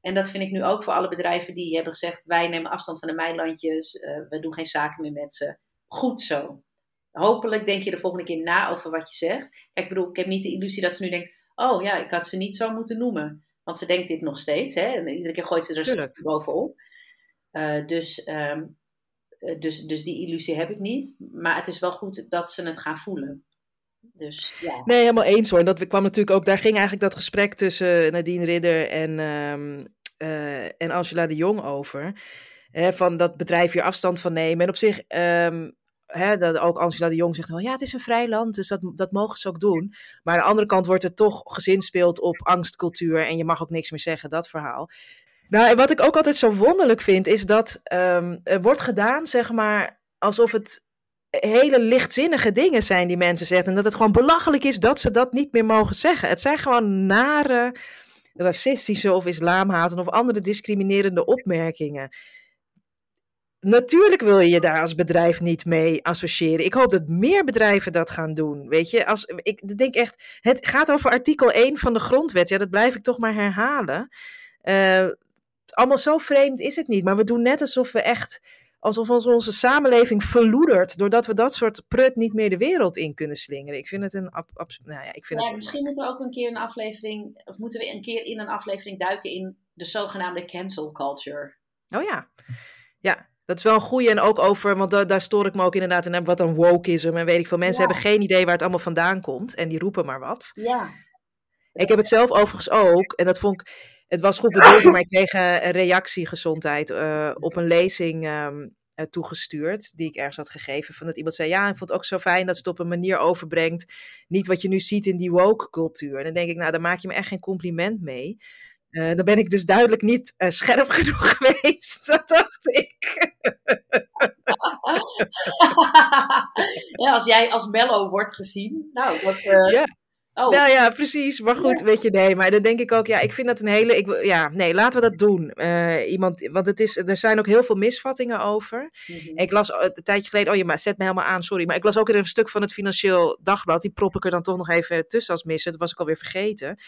En dat vind ik nu ook voor alle bedrijven die hebben gezegd: wij nemen afstand van de Meilandjes, uh, we doen geen zaken meer met ze. Goed zo. Hopelijk denk je de volgende keer na over wat je zegt. Kijk, ik bedoel, ik heb niet de illusie dat ze nu denkt: oh ja, ik had ze niet zo moeten noemen. Want ze denkt dit nog steeds. Hè? En iedere keer gooit ze er Tuurlijk. bovenop. Uh, dus, um, dus, dus die illusie heb ik niet. Maar het is wel goed dat ze het gaan voelen. Dus, ja. Nee, helemaal eens hoor. En dat kwam natuurlijk ook, daar ging eigenlijk dat gesprek tussen Nadine Ridder en, um, uh, en Angela de Jong over. Hè, van dat bedrijf hier afstand van nemen. En op zich um, dat ook Angela de Jong zegt wel, ja, het is een vrij land, dus dat, dat mogen ze ook doen. Maar aan de andere kant wordt er toch gezinspeeld op angstcultuur en je mag ook niks meer zeggen, dat verhaal. Nou, en wat ik ook altijd zo wonderlijk vind, is dat um, er wordt gedaan, zeg maar, alsof het hele lichtzinnige dingen zijn die mensen zeggen. En dat het gewoon belachelijk is dat ze dat niet meer mogen zeggen. Het zijn gewoon nare racistische of islamhaten of andere discriminerende opmerkingen. Natuurlijk wil je je daar als bedrijf niet mee associëren. Ik hoop dat meer bedrijven dat gaan doen. Weet je, als, ik denk echt, het gaat over artikel 1 van de grondwet. Ja, dat blijf ik toch maar herhalen. Uh, allemaal zo vreemd is het niet. Maar we doen net alsof we echt, alsof onze samenleving verloedert. Doordat we dat soort prut niet meer de wereld in kunnen slingeren. Ik vind het een. Ab, ab, nou ja, ik vind ja, het... Misschien moeten we ook een keer een aflevering, of moeten we een keer in een aflevering duiken in de zogenaamde cancel culture. Oh ja. Ja, dat is wel een goede en ook over, want da daar stoor ik me ook inderdaad in wat een wokeism en weet ik veel. Mensen ja. hebben geen idee waar het allemaal vandaan komt en die roepen maar wat. Ja. Ik heb het zelf overigens ook en dat vond ik, het was goed bedoeld, maar ik kreeg een reactie gezondheid uh, op een lezing um, uh, toegestuurd die ik ergens had gegeven. Van dat iemand zei, ja, ik vond het ook zo fijn dat ze het op een manier overbrengt, niet wat je nu ziet in die woke cultuur. En dan denk ik, nou, daar maak je me echt geen compliment mee. Uh, dan ben ik dus duidelijk niet uh, scherp genoeg geweest. Dat dacht ik. ja, als jij als mellow wordt gezien. Nou, dat, uh, ja. Oh. Nou ja, precies. Maar goed, weet je, nee. Maar dan denk ik ook, ja, ik vind dat een hele. Ik, ja, nee, laten we dat doen. Eh, iemand, want het is, er zijn ook heel veel misvattingen over. Mhm. Ik las eh, een tijdje geleden, oh je maar zet me helemaal aan, sorry. Maar ik las ook weer een stuk van het Financieel Dagblad. Die prop ik er dan toch nog even tussen als missen. Dat was ik alweer vergeten.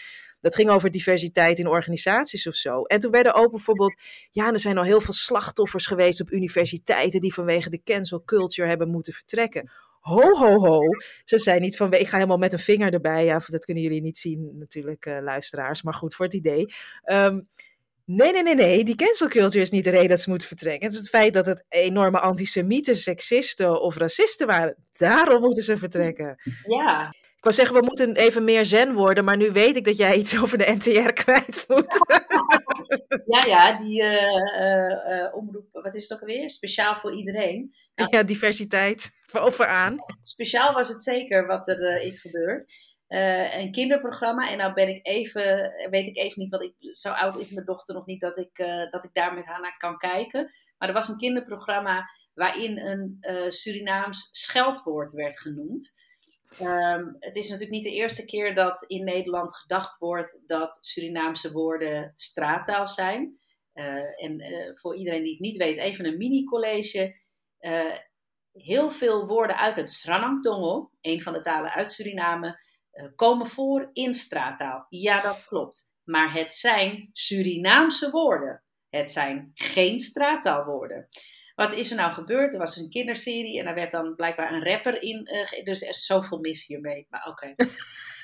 Dat ging over diversiteit in organisaties of zo. En toen werden ook bijvoorbeeld, ja, er zijn al heel veel slachtoffers geweest op universiteiten die vanwege de cancel culture hebben moeten vertrekken. Ho, ho, ho. Ze zijn niet van, ik ga helemaal met een vinger erbij. Ja, dat kunnen jullie niet zien natuurlijk, eh, luisteraars. Maar goed, voor het idee. Ehm, Nee, nee, nee, nee. Die cancel culture is niet de reden dat ze moeten vertrekken. Het is het feit dat het enorme antisemieten, seksisten of racisten waren. Daarom moeten ze vertrekken. Ja, Ik wou zeggen, we moeten even meer zen worden, maar nu weet ik dat jij iets over de NTR kwijt moet. ja, ja, die eh, eh, eh, omroep, wat is het ook alweer? Speciaal voor iedereen. Ja, diversiteit. Overaan. Speciaal was het zeker wat er is gebeurd. Een kinderprogramma. En nou ben ik even, weet ik even niet, want ik, zo oud is mijn dochter nog niet dat ik, dat ik daar met haar naar kan kijken. Maar er was een kinderprogramma waarin een Surinaams scheldwoord werd genoemd. Ehm, het is natuurlijk niet de eerste keer dat in Nederland gedacht wordt dat Surinaamse woorden straattaal zijn. Eh, en eh, voor iedereen die het niet weet, even een mini-college. Eh, heel veel woorden uit het Sranang een van de talen uit Suriname, komen voor in straattaal. Ja, dat klopt. Maar het zijn Surinaamse woorden. Het zijn geen straattaalwoorden. Wat is er nou gebeurd? Er was een kinderserie en daar werd dan blijkbaar een rapper in. eh, dus er is zoveel mis hiermee. Maar oké.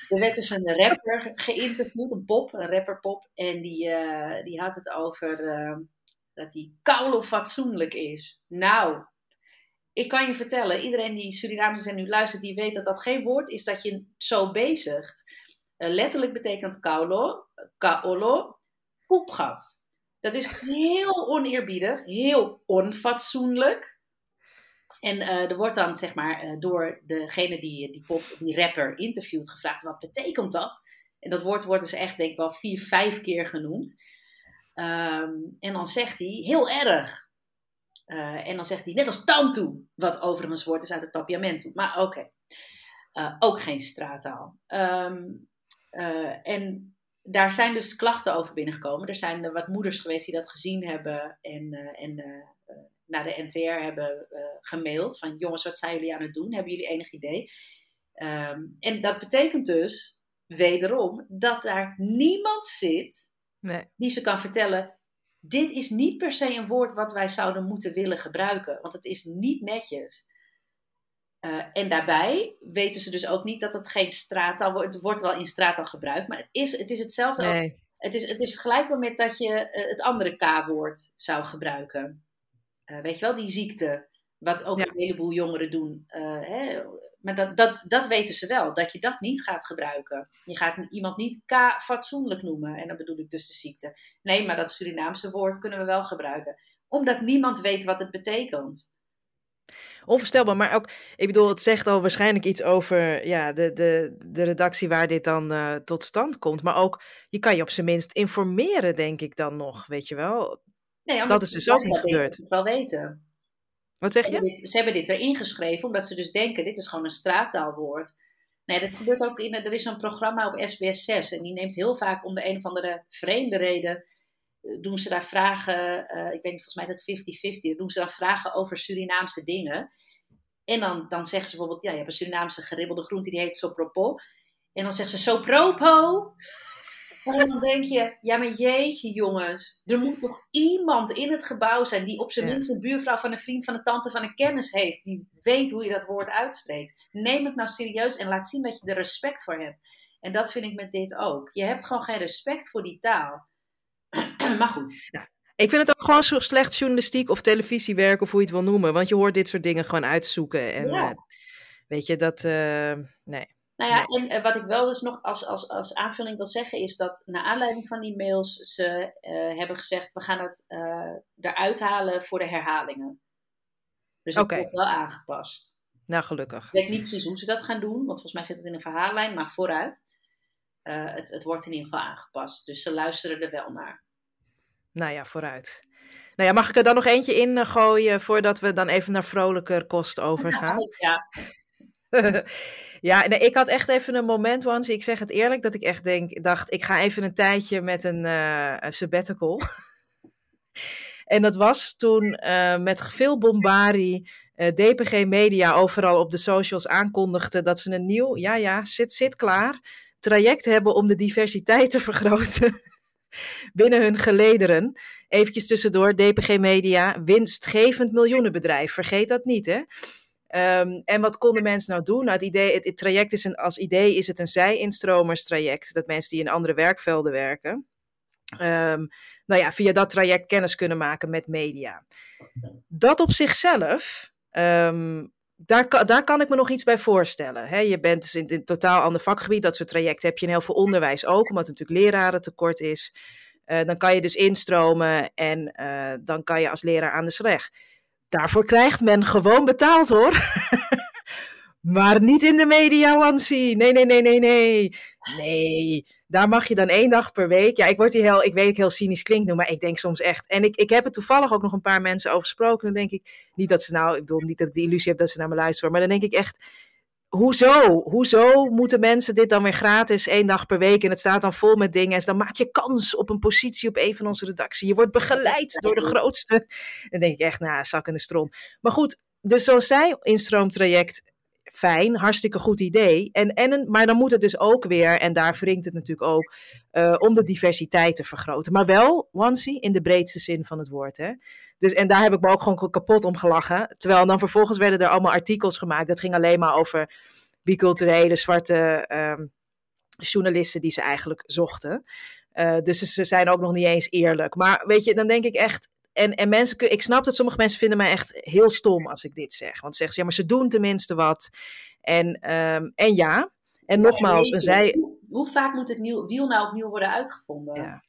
Er werd dus een rapper geïnterviewd, een pop, een rapperpop. En die, eh, die had het over eh, dat hij koude fatsoenlijk is. Nou, ik kan je vertellen, iedereen die Surinaams is en nu luistert, die weet dat dat geen woord is dat je zo bezigt. Letterlijk betekent kaulo, kaolo, poepgat. Dat is heel oneerbiedig, heel onfatsoenlijk. En eh, er wordt dan, zeg maar, eh, door degene die die, pop, die rapper interviewt gevraagd, wat betekent dat? En dat woord wordt dus echt, denk ik wel, vier, vijf keer genoemd. Ehm, en dan zegt hij, heel erg. Uh, en dan zegt hij, net als Tantu, wat overigens woord is uit het papiamento. Maar oké, ook geen straattaal. Uh, en daar zijn dus klachten over binnengekomen. Er zijn er wat moeders geweest die dat gezien hebben en, en eh, naar de NTR hebben uh, gemaild. Van jongens, wat zijn jullie aan het doen? Hebben jullie enig idee? Um, en dat betekent dus, wederom, dat daar niemand zit nee. die ze kan vertellen dit is niet per se een woord wat wij zouden moeten willen gebruiken, want het is niet netjes. Uh, en daarbij weten ze dus ook niet dat het geen straattaal wordt. Het wordt wel in straattaal gebruikt, maar het is, het is hetzelfde. Nee. Als, het, is, het is vergelijkbaar met dat je uh, het andere K-woord zou gebruiken. Uh, weet je wel, die ziekte. Wat ook ja. een heleboel jongeren doen. Hè? Maar dat, dat, dat weten ze wel, dat je dat niet gaat gebruiken. Je gaat iemand niet K-fatsoenlijk noemen. En dan bedoel ik dus de ziekte. Nee, maar dat Surinaamse woord kunnen we wel gebruiken. Omdat niemand weet wat het betekent. Onvoorstelbaar, maar ook, ik bedoel, het zegt al waarschijnlijk iets over ja, de, de, de redactie waar dit dan uh, tot stand komt. Maar ook, je kan je op zijn minst informeren, denk ik dan nog, weet je wel. Nee, dat is dus ook niet gebeurd. wel weten. Wat zeg Ze je? hebben, dit, ze hebben dit erin geschreven omdat ze dus denken, dit is gewoon een straattaalwoord. Nee, dat gebeurt ook in, er is een programma op SBS 6 en die neemt heel vaak om de een of andere vreemde reden, doen ze daar vragen, uh, ik weet niet, volgens mij dat 50-50, doen ze dan vragen over Surinaamse dingen. En dan, dan zeggen ze bijvoorbeeld, ja, je hebt een Surinaamse geribbelde groente, die heet sopropo. En dan zeggen ze sopropo. En dan denk je, ja maar jeetje jongens, er moet toch iemand in het gebouw zijn die op zijn ja. minst een buurvrouw van een vriend, van een tante, van een kennis heeft. Die weet hoe je dat woord uitspreekt. Neem het nou serieus en laat zien dat je er respect voor hebt. En dat vind ik met dit ook. Je hebt gewoon geen respect voor die taal. maar goed. Ja. Ik vind het ook gewoon zo slecht journalistiek of televisiewerk of hoe je het wil noemen. Want je hoort dit soort dingen gewoon uitzoeken. En ja. uh, weet je, dat, uh, nee. Nou ja, nee. en uh, wat ik wel dus nog als, als, als aanvulling wil zeggen is dat naar aanleiding van die mails ze hebben gezegd we gaan het eruit halen voor de herhalingen. Dus okay. wordt wel aangepast. Nou, gelukkig. Ik weet niet precies hoe ze dat gaan doen, want volgens mij zit het in een verhaallijn, maar vooruit. Het, het wordt in ieder geval aangepast. Dus ze luisteren er wel naar. Nou ja, vooruit. Nou ja, mag ik er dan nog eentje in gooien voordat we dan even naar vrolijker kost overgaan? Ja. Ja, nee, ik had echt even een moment, once, ik zeg het eerlijk, dat ik echt denk, dacht, ik ga even een tijdje met een, uh, sabbatical. en dat was toen uh, met veel bombarie uh, DPG Media overal op de socials aankondigde dat ze een nieuw, ja ja, zit, zit klaar, traject hebben om de diversiteit te vergroten binnen hun gelederen. Eventjes tussendoor, DPG Media, winstgevend miljoenenbedrijf, vergeet dat niet hè. Um, en wat konden mensen nou doen? Nou, het, idee, het, traject is een, als idee is het een zij-instromerstraject. Dat mensen die in andere werkvelden werken, um, nou ja, via dat traject kennis kunnen maken met media. Dat op zichzelf, um, daar, daar kan ik me nog iets bij voorstellen. Je bent dus in, een totaal ander vakgebied. Dat soort trajecten heb je in heel veel onderwijs ook, omdat er natuurlijk leraren tekort is. Uh, dan kan je dus instromen en uh, dan kan je als leraar aan de slag daarvoor krijgt men gewoon betaald hoor. maar niet in de media, Wansi. Nee, nee, nee, nee, nee. Nee, daar mag je dan één dag per week. Ja, ik word hier heel, ik weet ik heel cynisch klinkt nu, maar ik denk soms echt. En ik, ik heb er toevallig ook nog een paar mensen over gesproken. Dan denk ik, niet dat ze nou, ik bedoel niet dat ik de illusie heb dat ze naar me luisteren, maar dan denk ik echt, hoezo? Hoezo moeten mensen dit dan weer gratis één dag per week en het staat dan vol met dingen en dan maak je kans op een positie op een van onze redactie. Je wordt begeleid door de grootste. Dan denk ik echt, nou, zak in de stront. Maar goed, dus zo'n zij instroomtraject, fijn, hartstikke goed idee. En, en een, maar dan moet het dus ook weer, en daar wringt het natuurlijk ook, uh, om de diversiteit te vergroten. Maar wel, onesie, in de breedste zin van het woord. Hè? Dus, en daar heb ik me ook gewoon kapot om gelachen. Terwijl dan vervolgens werden er allemaal artikels gemaakt. Dat ging alleen maar over biculturele zwarte um, journalisten die ze eigenlijk zochten. Uh, dus ze zijn ook nog niet eens eerlijk. Maar weet je, dan denk ik echt. En, en mensen, ik snap dat sommige mensen vinden mij echt heel stom als ik dit zeg. Want ze zeggen ze, ja, maar ze doen tenminste wat. En, um, en ja, en nogmaals, een zij... Hoe, hoe, vaak moet het nieuw, wiel nou opnieuw worden uitgevonden? Ja.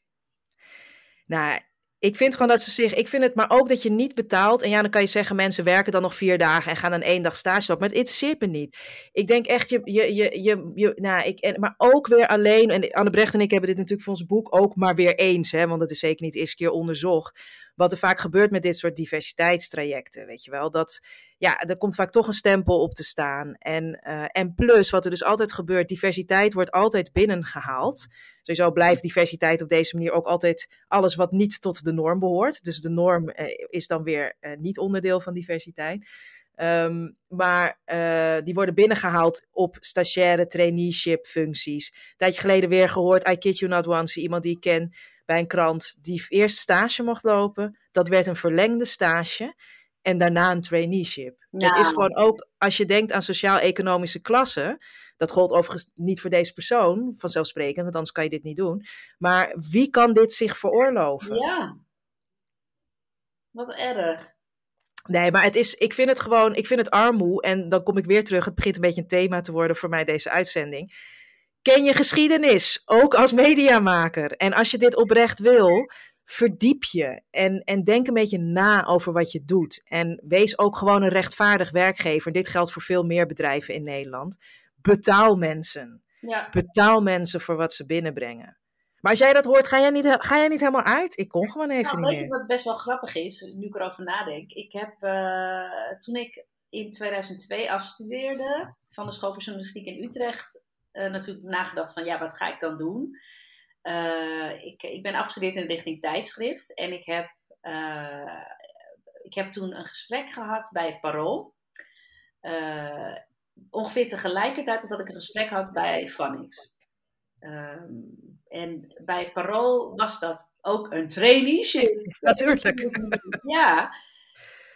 Nou, ik vind gewoon dat ze zich. Ik vind het maar ook dat je niet betaalt. En ja, dan kan je zeggen: mensen werken dan nog vier dagen en gaan dan één dag stage op. Maar het zit me niet. Ik denk echt, je. je, je, je, je nou, ik, en, maar ook weer alleen. En Anne Brecht en ik hebben dit natuurlijk voor ons boek ook maar weer eens. Hè, want het is zeker niet eerste keer onderzocht. Wat er vaak gebeurt met dit soort diversiteitstrajecten. Weet je wel. Dat ja, er komt vaak toch een stempel op te staan. En, uh, en plus, wat er dus altijd gebeurt, diversiteit wordt altijd binnengehaald. Sowieso blijft diversiteit op deze manier ook altijd alles wat niet tot de norm behoort. Dus de norm uh, is dan weer uh, niet onderdeel van diversiteit. Um, maar die worden binnengehaald op stagiaire traineeship functies. Een tijdje geleden weer gehoord, I kid you not once, iemand die ik ken bij een krant, die eerst stage mocht lopen. Dat werd een verlengde stage en daarna een traineeship. Nou. Het is gewoon ook, als je denkt aan sociaal-economische klassen, dat gold overigens niet voor deze persoon, vanzelfsprekend, want anders kan je dit niet doen. Maar wie kan dit zich veroorloven? Ja. Wat erg. Nee, maar het is, ik vind het gewoon, ik vind het armoe. En dan kom ik weer terug, het begint een beetje een thema te worden voor mij deze uitzending. Ken je geschiedenis, ook als mediamaker. En als je dit oprecht wil, verdiep je en, en denk een beetje na over wat je doet. En wees ook gewoon een rechtvaardig werkgever. Dit geldt voor veel meer bedrijven in Nederland. Betaal mensen. Ja. Betaal mensen voor wat ze binnenbrengen. Maar als jij dat hoort, ga jij niet, ga jij niet helemaal uit? Ik kon gewoon even nou, niet weet meer. je wat best wel grappig is, nu ik erover nadenk? Ik heb, uh, toen ik in 2002 afstudeerde van de school voor journalistiek in Utrecht, uh, natuurlijk nagedacht van, ja, wat ga ik dan doen? Uh, ik, ik ben afgestudeerd in de richting tijdschrift en ik heb, ik heb toen een gesprek gehad bij het Parool. Ongeveer tegelijkertijd dat ik een gesprek had bij Vanix. En bij Parool was dat ook een traineeship. Natuurlijk. ja.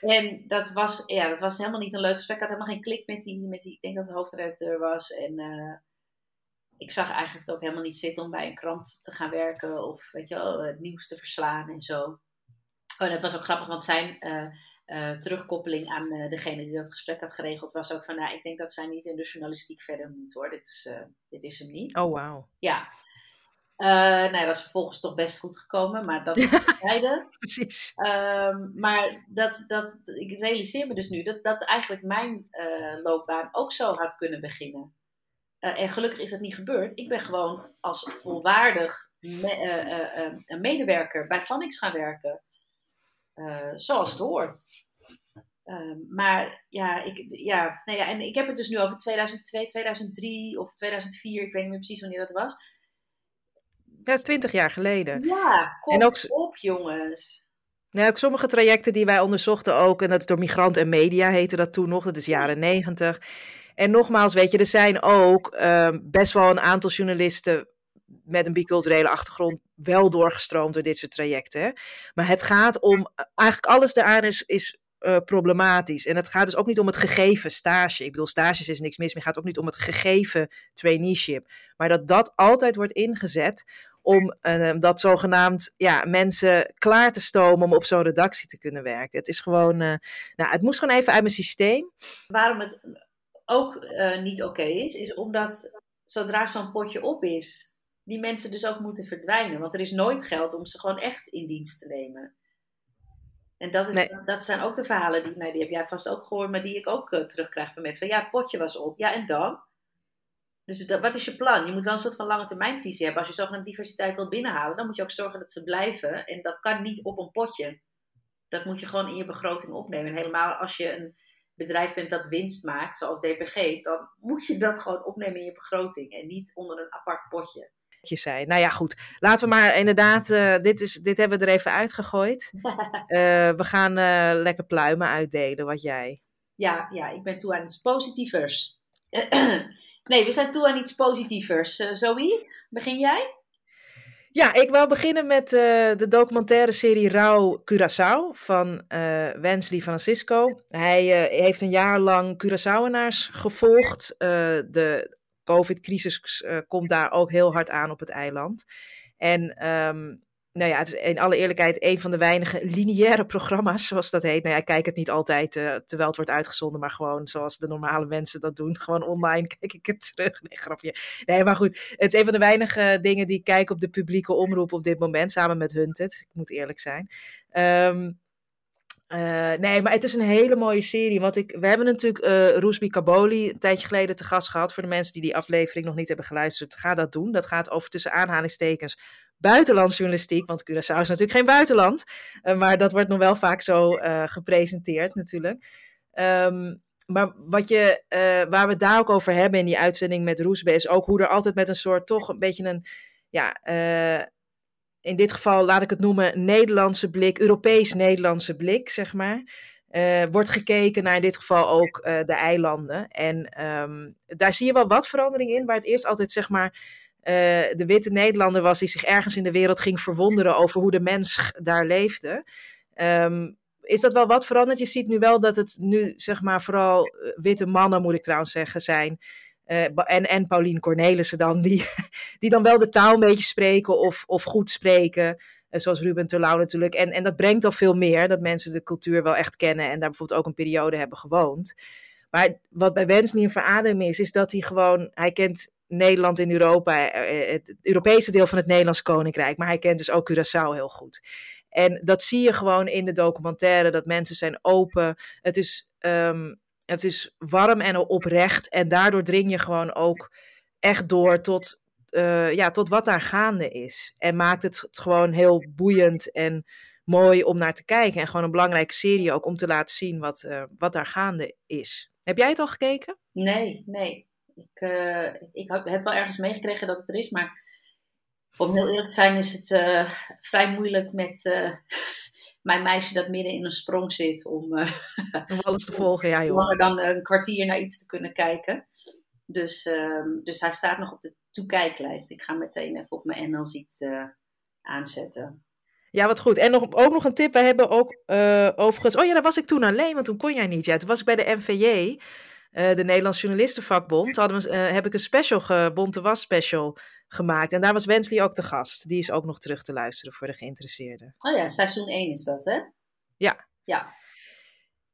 En dat was, ja, dat was helemaal niet een leuk gesprek. Ik had helemaal geen klik met die, met die ik denk dat de hoofdredacteur was. En ik zag eigenlijk ook helemaal niet zitten om bij een krant te gaan werken of weet je wel, het nieuws te verslaan en zo. Oh, en dat was ook grappig, want zijn uh, uh, terugkoppeling aan uh, degene die dat gesprek had geregeld was ook van, nou, ik denk dat zij niet in de journalistiek verder moet hoor. Dit is, dit is hem niet. Oh, wauw. Ja. Nou, dat is vervolgens toch best goed gekomen, maar dat beide. Precies. Um, maar dat, dat, ik realiseer me dus nu dat, dat eigenlijk mijn loopbaan ook zo had kunnen beginnen. Uh, en gelukkig is dat niet gebeurd. Ik ben gewoon als volwaardig me, uh, uh, medewerker bij Vanix gaan werken. zoals het hoort. Ehm, maar ja, ik, ja, nou ja, en ik heb het dus nu over 2002, 2003 of 2004, ik weet niet meer precies wanneer dat was. Dat is twintig jaar geleden. Ja, kom en ook, op jongens. Nou, ook sommige trajecten die wij onderzochten ook, en dat is door Migrant en Media heette dat toen nog, dat is jaren negentig. En nogmaals, weet je, er zijn ook ehm, best wel een aantal journalisten met een biculturele achtergrond wel doorgestroomd door dit soort trajecten. Hè? Maar het gaat om, eigenlijk alles daaraan is, is uh, problematisch. En het gaat dus ook niet om het gegeven stage. Ik bedoel, stages is niks mis, maar het gaat ook niet om het gegeven traineeship. Maar dat dat altijd wordt ingezet om uh, dat zogenaamd ja, mensen klaar te stomen om op zo'n redactie te kunnen werken. Het is gewoon, uh, nou, het moest gewoon even uit mijn systeem. Waarom het ook niet oké is, is omdat zodra zo'n potje op is, die mensen dus ook moeten verdwijnen. Want er is nooit geld om ze gewoon echt in dienst te nemen. En dat, is, dat zijn ook de verhalen die, nou, die heb jij vast ook gehoord, maar die ik ook terugkrijg van mensen. Van, ja, het potje was op. Ja, en dan? Dus wat is je plan? Je moet wel een soort van lange termijn visie hebben. Als je zogenaamde diversiteit wilt binnenhalen, dan moet je ook zorgen dat ze blijven. En dat kan niet op een potje. Dat moet je gewoon in je begroting opnemen. En helemaal als je een bedrijf bent dat winst maakt, zoals DPG, dan moet je dat gewoon opnemen in je begroting. En niet onder een apart potje zijn. Nou ja, goed. Laten we maar inderdaad, uh, dit, is, dit hebben we er even uitgegooid. Uh, we gaan uh, lekker pluimen uitdelen, wat jij. Ja, ja, ik ben toe aan iets positievers. nee, we zijn toe aan iets positievers. Zoe, begin jij? Ja, ik wil beginnen met de documentaire serie Rauw Curaçao van Wensley Francisco. Hij heeft een jaar lang Curaçaoenaars gevolgd. de COVID-crisis uh, komt daar ook heel hard aan op het eiland. En um, nou ja, het is in alle eerlijkheid een van de weinige lineaire programma's, zoals dat heet. Nou ja, ik kijk het niet altijd uh, terwijl het wordt uitgezonden, maar gewoon zoals de normale mensen dat doen. Gewoon online kijk ik het terug. Nee, grapje. Nee, maar goed, het is een van de weinige dingen die ik kijk op de publieke omroep op dit moment, samen met Hunted. Ik moet eerlijk zijn. Um, uh, nee, maar het is een hele mooie serie. Want ik, we hebben natuurlijk uh, Roesby Kaboli een tijdje geleden te gast gehad. Voor de mensen die die aflevering nog niet hebben geluisterd, ga dat doen. Dat gaat over tussen aanhalingstekens buitenlandsjournalistiek. Want Curaçao is natuurlijk geen buitenland. Uh, maar dat wordt nog wel vaak zo gepresenteerd natuurlijk. Um, maar wat je, waar we daar ook over hebben in die uitzending met Roesby, is ook hoe er altijd met een soort toch een beetje een ja, in dit geval laat ik het noemen Nederlandse blik, Europees-Nederlandse blik, zeg maar. Wordt gekeken naar in dit geval ook de eilanden. En um, daar zie je wel wat verandering in, waar het eerst altijd zeg maar de witte Nederlander was die zich ergens in de wereld ging verwonderen over hoe de mens daar leefde. Um, is dat wel wat veranderd? Je ziet nu wel dat het nu zeg maar vooral witte mannen, moet ik trouwens zeggen, zijn uh, en, en Paulien Cornelissen dan, die, die dan wel de taal een beetje spreken of, of goed spreken. Zoals Ruben Terlouw natuurlijk. En, en dat brengt al veel meer, dat mensen de cultuur wel echt kennen en daar bijvoorbeeld ook een periode hebben gewoond. Maar wat bij Wensley een verademing is, is dat hij gewoon, hij kent Nederland in Europa, eh, het Europese deel van het Nederlands Koninkrijk, maar hij kent dus ook Curaçao heel goed. En dat zie je gewoon in de documentaire, dat mensen zijn open. Het is um, het is warm en oprecht. En daardoor dring je gewoon ook echt door tot, uh, ja, tot wat daar gaande is. En maakt het gewoon heel boeiend en mooi om naar te kijken. En gewoon een belangrijke serie ook om te laten zien wat, wat daar gaande is. Heb jij het al gekeken? Nee, nee. Ik, uh, ik heb wel ergens meegekregen dat het er is, maar om heel eerlijk te zijn is het vrij moeilijk met mijn meisje dat midden in een sprong zit om, om alles te volgen. Ja, joh. Langer dan een kwartier naar iets te kunnen kijken. Dus, uh, dus hij staat nog op de toekijklijst. Ik ga meteen even op mijn NL Ziet uh, aanzetten. Ja, wat goed. En nog, ook nog een tip. We hebben ook uh, overigens... Oh ja, daar was ik toen alleen, want toen kon jij niet. Ja, toen was ik bij de NVJ, de Nederlands Journalistenvakbond. Hadden we, heb ik een special, Bonte Was special gemaakt. En daar was Wensley ook te gast. Die is ook nog terug te luisteren voor de geïnteresseerden. Oh ja, seizoen 1 is dat, hè? Ja. Ja.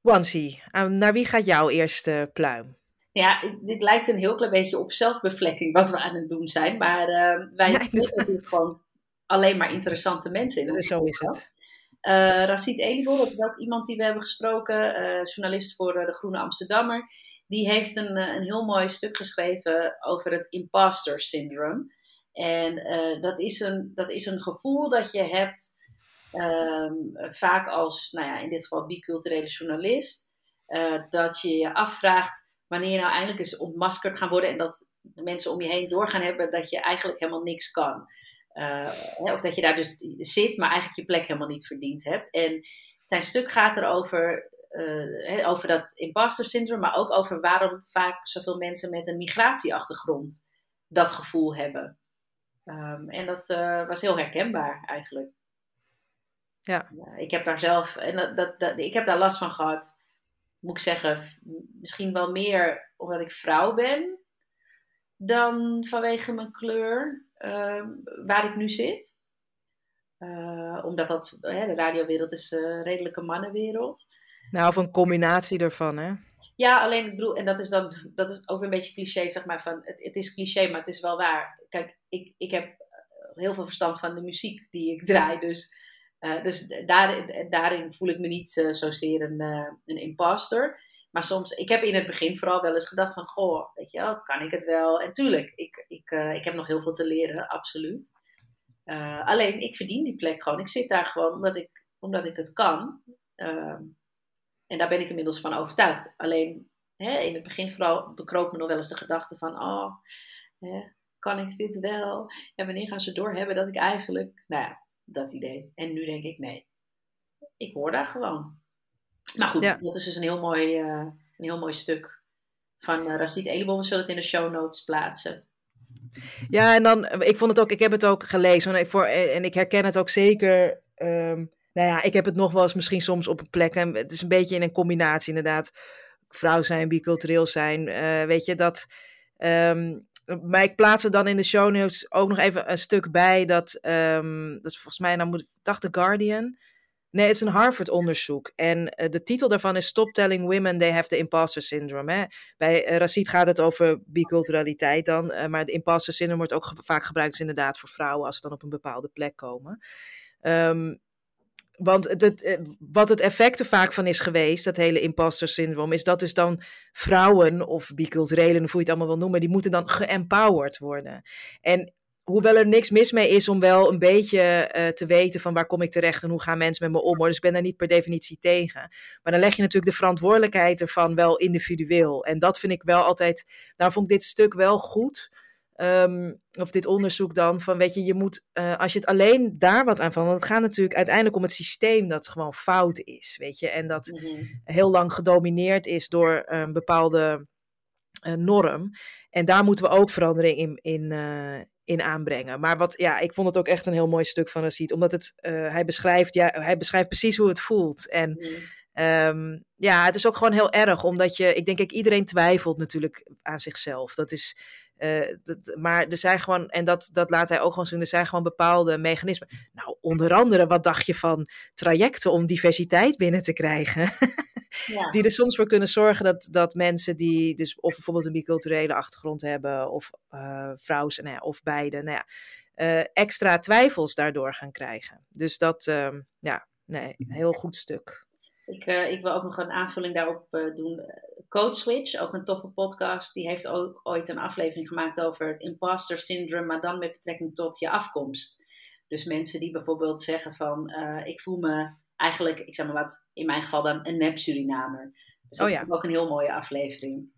Wansi, naar wie gaat jouw eerste pluim? Ja, dit lijkt een heel klein beetje op zelfbevlekking wat we aan het doen zijn. Maar uh, wij ja, hebben gewoon alleen maar interessante mensen in Zo is het. Uh, Racit Elibor, dat is ook iemand die we hebben gesproken, uh, journalist voor de Groene Amsterdammer. Die heeft een, een heel mooi stuk geschreven over het imposter syndrome. En uh, dat, is een, dat is een gevoel dat je hebt, um, vaak als, nou ja, in dit geval biculturele journalist, dat je je afvraagt wanneer je nou eindelijk eens ontmaskerd gaan worden en dat de mensen om je heen doorgaan hebben dat je eigenlijk helemaal niks kan. of dat je daar dus zit, maar eigenlijk je plek helemaal niet verdiend hebt. En zijn stuk gaat erover uh, over dat imposter syndroom, maar ook over waarom vaak zoveel mensen met een migratieachtergrond dat gevoel hebben. Um, en dat uh, was heel herkenbaar eigenlijk. Ja. ik heb daar zelf, en dat, dat, dat, ik heb daar last van gehad, moet ik zeggen, misschien wel meer omdat ik vrouw ben dan vanwege mijn kleur uh, waar ik nu zit. Uh, omdat dat, de radiowereld is een redelijke mannenwereld. Nou, of een combinatie ervan, hè? Ja, alleen ik bedoel, en dat is dan dat is ook een beetje cliché, zeg maar. Van, het, het is cliché, maar het is wel waar. Kijk, ik, ik heb heel veel verstand van de muziek die ik draai. Dus, uh, dus daarin, daarin voel ik me niet uh, zozeer een, uh, een imposter. Maar soms, ik heb in het begin vooral wel eens gedacht van, goh, weet je wel, kan ik het wel? En tuurlijk, ik, ik, ik heb nog heel veel te leren, absoluut. alleen, ik verdien die plek gewoon. Ik zit daar gewoon omdat ik, omdat ik het kan. Ehm, en daar ben ik inmiddels van overtuigd. Alleen hè, in het begin vooral bekroop me nog wel eens de gedachte van, oh, hè, kan ik dit wel? En wanneer gaan ze doorhebben dat ik eigenlijk, nou ja, dat idee. En nu denk ik, nee, ik hoor daar gewoon. Maar goed, dat is dus een heel mooi, uh, een heel mooi stuk van uh, Rashid Elebol. We zullen het in de show notes plaatsen. Ja, en dan, ik vond het ook, ik heb het ook gelezen en ik, voor, en ik herken het ook zeker. Um, nou ja, ik heb het nog wel eens misschien soms op een plek. En het is een beetje in een combinatie inderdaad. Vrouw zijn, bicultureel zijn. Uh, weet je, dat... Um, maar ik dan in de show notes ook nog even een stuk bij. Dat, um, dat is volgens mij, nou moet dacht The Guardian. Nee, het is een Harvard-onderzoek. En uh, de titel daarvan is Stop Telling Women They Have the Imposter Syndrome. Hè? Bij uh, gaat het over biculturaliteit dan. Maar de imposter syndrome wordt ook vaak gebruikt dus inderdaad voor vrouwen als ze dan op een bepaalde plek komen. Um, want eh, wat het effect er vaak van is geweest, dat hele imposter syndroom, is dat dus dan vrouwen of biculturelen, hoe je het allemaal wil noemen, die moeten dan geempowered worden. En hoewel er niks mis mee is om wel een beetje uh, te weten van waar kom ik terecht en hoe gaan mensen met me om. Dus ik ben daar niet per definitie tegen. Maar dan leg je natuurlijk de verantwoordelijkheid ervan wel individueel. En dat vind ik wel altijd, daar vond ik dit stuk wel goed. Um, of dit onderzoek dan, van weet je, je moet, uh, als je het alleen daar wat aan van, want het gaat natuurlijk uiteindelijk om het systeem dat gewoon fout is, weet je, en dat mm -hmm. heel lang gedomineerd is door een bepaalde uh, norm. En daar moeten we ook verandering in, in, uh, in aanbrengen. Maar wat, ja, ik vond het ook echt een heel mooi stuk van Rashid, omdat het, hij beschrijft, ja, hij beschrijft precies hoe het voelt. En mm -hmm. Um, ja, het is ook gewoon heel erg, omdat je, ik denk, ik, iedereen twijfelt natuurlijk aan zichzelf. Dat is, uh, dat, maar er zijn gewoon, en dat, dat laat hij ook gewoon zien, er zijn gewoon bepaalde mechanismen. Nou, onder andere, wat dacht je van trajecten om diversiteit binnen te krijgen? ja. Die er soms voor kunnen zorgen dat, dat mensen die dus of bijvoorbeeld een biculturele achtergrond hebben, of uh, nou ja, of beide, nou ja, uh, extra twijfels daardoor gaan krijgen. Dus dat, uh, ja, nee, een heel goed stuk. Ik, uh, ik wil ook nog een aanvulling daarop uh, doen. Code Switch, ook een toffe podcast, die heeft ook ooit een aflevering gemaakt over het imposter syndrome, maar dan met betrekking tot je afkomst. Dus mensen die bijvoorbeeld zeggen van, uh, ik voel me eigenlijk, ik zeg maar wat, in mijn geval dan een nep Surinamer. Dus dat oh, ja. is ook een heel mooie aflevering.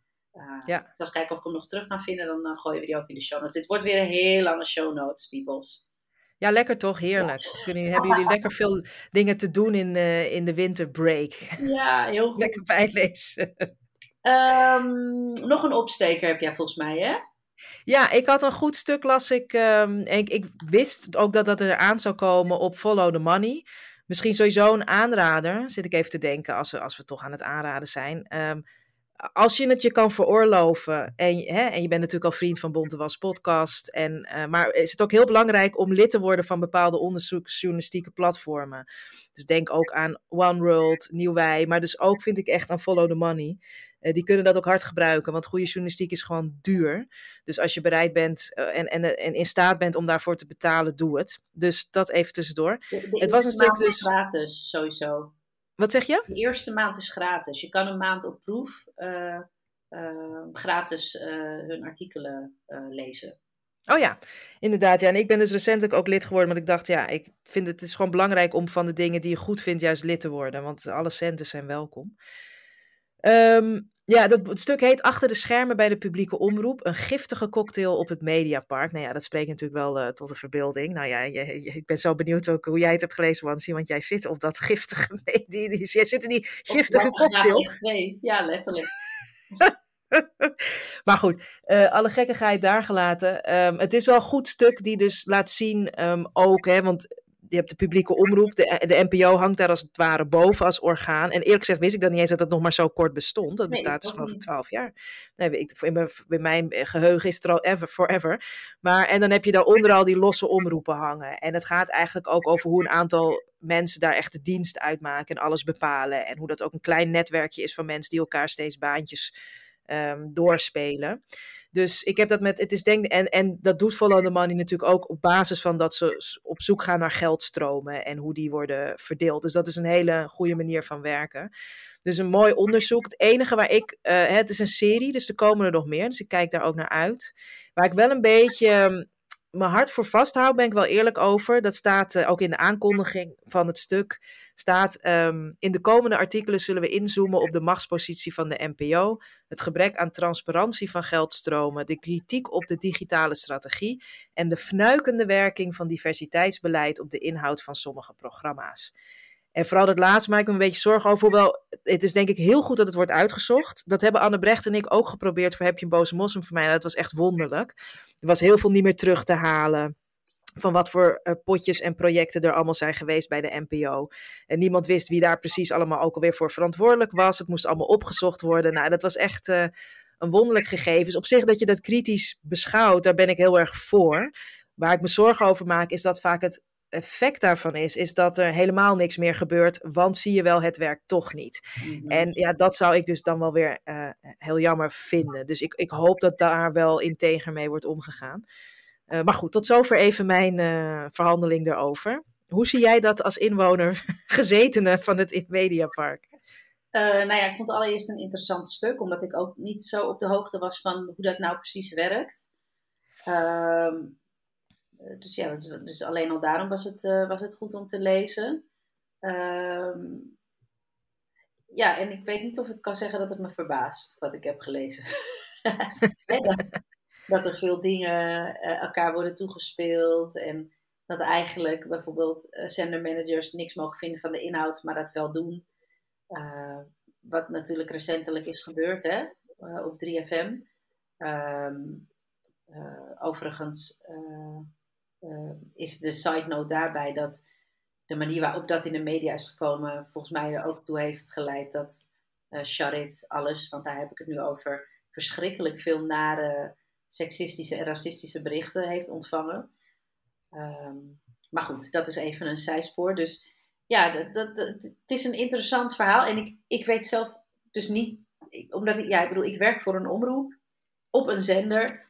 ja. Ik zal eens kijken of ik hem nog terug kan vinden, dan gooien we die ook in de show notes. Dit wordt weer een heel lange show notes, peoples. Ja, lekker toch? Heerlijk. Kunnen, hebben jullie lekker veel dingen te doen in, uh, in de winterbreak? Ja, heel goed. Lekker bijlezen. Um, nog een opsteker heb jij volgens mij, hè? Ja, ik had een goed stuk, las ik. Um, ik, ik wist ook dat dat er aan zou komen op Follow the Money. Misschien sowieso een aanrader, zit ik even te denken, als we, als we toch aan het aanraden zijn. Um, als je het je kan veroorloven, en, hè, en je bent natuurlijk al vriend van Bonte Was podcast, en, uh, maar is het ook heel belangrijk om lid te worden van bepaalde onderzoeksjournalistieke platformen. Dus denk ook aan One World, Nieuw Wij, maar dus ook vind ik echt aan Follow the Money. Uh, die kunnen dat ook hard gebruiken, want goede journalistiek is gewoon duur. Dus als je bereid bent uh, en, en, en in staat bent om daarvoor te betalen, doe het. Dus dat even tussendoor. De, de het was een stuk dus gratis, sowieso. Wat zeg je? De eerste maand is gratis. Je kan een maand op proef uh, uh, gratis uh, hun artikelen lezen. Oh ja, inderdaad. Ja. En ik ben dus recentelijk ook lid geworden, want ik dacht, ja, ik vind het is gewoon belangrijk om van de dingen die je goed vindt juist lid te worden, want alle centen zijn welkom. Ehm, ja, dat, het stuk heet Achter de schermen bij de publieke omroep. Een giftige cocktail op het Mediapark. Nou ja, dat spreekt natuurlijk wel uh, tot de verbeelding. Nou ja, je, je, ik ben zo benieuwd ook hoe jij het hebt gelezen, Wansi. Want jij zit op dat giftige... Die, die, jij zit in die giftige cocktail. Nee, ja, letterlijk. maar goed, uh, alle gekkigheid daar gelaten. Um, het is wel een goed stuk die dus laat zien um, ook, hè, want je hebt de publieke omroep, de, de NPO hangt daar als het ware boven als orgaan. En eerlijk gezegd wist ik dan niet eens dat het nog maar zo kort bestond. Dat bestaat dus geloof ik twaalf jaar. Nee, ik, in, mijn, in mijn geheugen is het er al ever, forever. Maar, en dan heb je daaronder al die losse omroepen hangen. En het gaat eigenlijk ook over hoe een aantal mensen daar echt de dienst uitmaken en alles bepalen. En hoe dat ook een klein netwerkje is van mensen die elkaar steeds baantjes um, doorspelen. Dus ik heb dat met, het is denk en, en dat doet Follow the Money natuurlijk ook op basis van dat ze op zoek gaan naar geldstromen en hoe die worden verdeeld. Dus dat is een hele goede manier van werken. Dus een mooi onderzoek. Het enige waar ik, uh, het is een serie, dus er komen er nog meer, dus ik kijk daar ook naar uit. Waar ik wel een beetje ehm, mijn hart voor vasthoud, ben ik wel eerlijk over. Dat staat uh, ook in de aankondiging van het stuk staat um, in de komende artikelen zullen we inzoomen op de machtspositie van de NPO, het gebrek aan transparantie van geldstromen, de kritiek op de digitale strategie en de fnuikende werking van diversiteitsbeleid op de inhoud van sommige programma's. En vooral dat laatste maak ik me een beetje zorgen over. Hoewel, het is denk ik heel goed dat het wordt uitgezocht. Dat hebben Anne Brecht en ik ook geprobeerd voor Heb je een boze moslim voor mij. Dat was echt wonderlijk. Er was heel veel niet meer terug te halen van wat voor uh, potjes en projecten er allemaal zijn geweest bij de NPO. En niemand wist wie daar precies allemaal ook alweer voor verantwoordelijk was. Het moest allemaal opgezocht worden. Nou, dat was echt uh, een wonderlijk gegeven. Dus op zich dat je dat kritisch beschouwt, daar ben ik heel erg voor. Waar ik me zorgen over maak, is dat vaak het effect daarvan is, is dat er helemaal niks meer gebeurt, want zie je wel, het werkt toch niet. Mm-hmm. En ja, dat zou ik dus dan wel weer uh, heel jammer vinden. Dus ik, ik hoop dat daar wel integer mee wordt omgegaan. Uh, maar goed, tot zover even mijn uh, verhandeling erover. Hoe zie jij dat als inwoner, gezetene van het Mediapark? Nou ja, ik vond het allereerst een interessant stuk, omdat ik ook niet zo op de hoogte was van hoe dat nou precies werkt. Uh, dus ja, dus, alleen al daarom was het, was het goed om te lezen. Ehm, ja, en ik weet niet of ik kan zeggen dat het me verbaast wat ik heb gelezen. dat, dat er veel dingen uh, elkaar worden toegespeeld. En dat eigenlijk bijvoorbeeld zendermanagers niks mogen vinden van de inhoud, maar dat wel doen. Wat natuurlijk recentelijk is gebeurd hè, op 3FM. Um, ehm, overigens is de side note daarbij dat de manier waarop dat in de media is gekomen, volgens mij er ook toe heeft geleid dat uh, Charit alles, want daar heb ik het nu over, verschrikkelijk veel nare seksistische en racistische berichten heeft ontvangen. Um, maar goed, dat is even een zijspoor. Dus ja, dat, dat, het is een interessant verhaal. En ik, ik weet zelf dus niet, omdat ik, ja, ik bedoel, ik werk voor een omroep op een zender.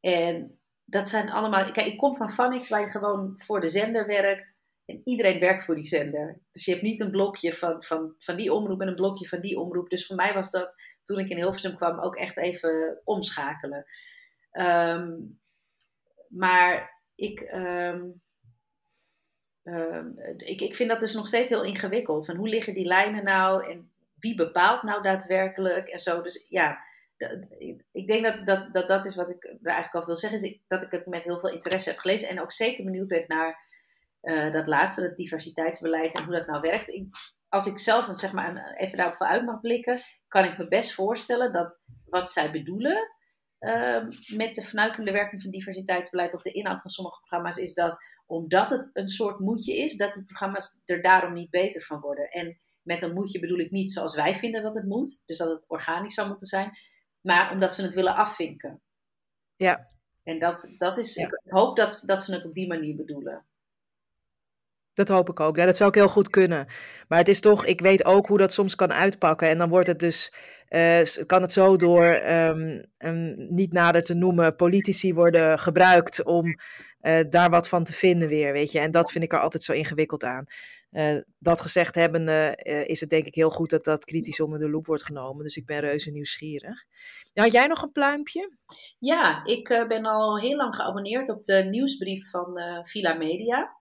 En dat zijn allemaal, kijk, ik kom van Phonics waar je gewoon voor de zender werkt. En iedereen werkt voor die zender. Dus je hebt niet een blokje van, van, van die omroep en een blokje van die omroep. Dus voor mij was dat, toen ik in Hilversum kwam, ook echt even omschakelen. Um, maar ik, um, um, ik, ik vind dat dus nog steeds heel ingewikkeld. Van hoe liggen die lijnen nou en wie bepaalt nou daadwerkelijk en zo. Dus ja, ik denk dat dat, dat dat is wat ik er eigenlijk al wil zeggen. Is dat ik het met heel veel interesse heb gelezen. En ook zeker benieuwd ben naar uh, dat laatste, dat diversiteitsbeleid en hoe dat nou werkt. Ik, als ik zelf zeg maar, even daarop uit mag blikken, kan ik me best voorstellen dat wat zij bedoelen Ehm, met de fnuikende werking van diversiteitsbeleid op de inhoud van sommige programma's is dat omdat het een soort moedje is, dat die programma's er daarom niet beter van worden. En met een moedje bedoel ik niet zoals wij vinden dat het moet, dus dat het organisch zou moeten zijn, maar omdat ze het willen afvinken. Ja. En dat, dat is, ik hoop dat, dat ze het op die manier bedoelen. Dat hoop ik ook. Ja, dat zou ook heel goed kunnen. Maar het is toch, ik weet ook hoe dat soms kan uitpakken. En dan wordt het dus, uh, kan het zo door, um, um, niet nader te noemen, politici worden gebruikt om uh, daar wat van te vinden weer, weet je. En dat vind ik er altijd zo ingewikkeld aan. Uh, dat gezegd hebbende is het denk ik heel goed dat dat kritisch onder de loep wordt genomen. Dus ik ben reuze nieuwsgierig. Had jij nog een pluimpje? Ja, ik ben al heel lang geabonneerd op de nieuwsbrief van Villa Media.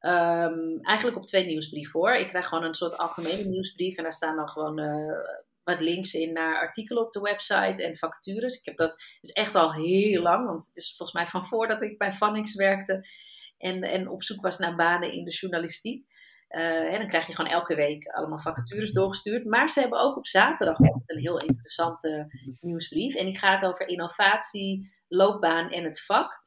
Um, eigenlijk op twee nieuwsbrieven hoor. Ik krijg gewoon een soort algemene nieuwsbrief en daar staan dan gewoon wat links in naar artikelen op de website en vacatures. Ik heb dat dus echt al heel lang, want het is volgens mij van voordat ik bij Vanix werkte en, en op zoek was naar banen in de journalistiek. Uh, dan krijg je gewoon elke week allemaal vacatures doorgestuurd. Maar ze hebben ook op zaterdag een heel interessante nieuwsbrief. En die gaat over innovatie, loopbaan en het vak.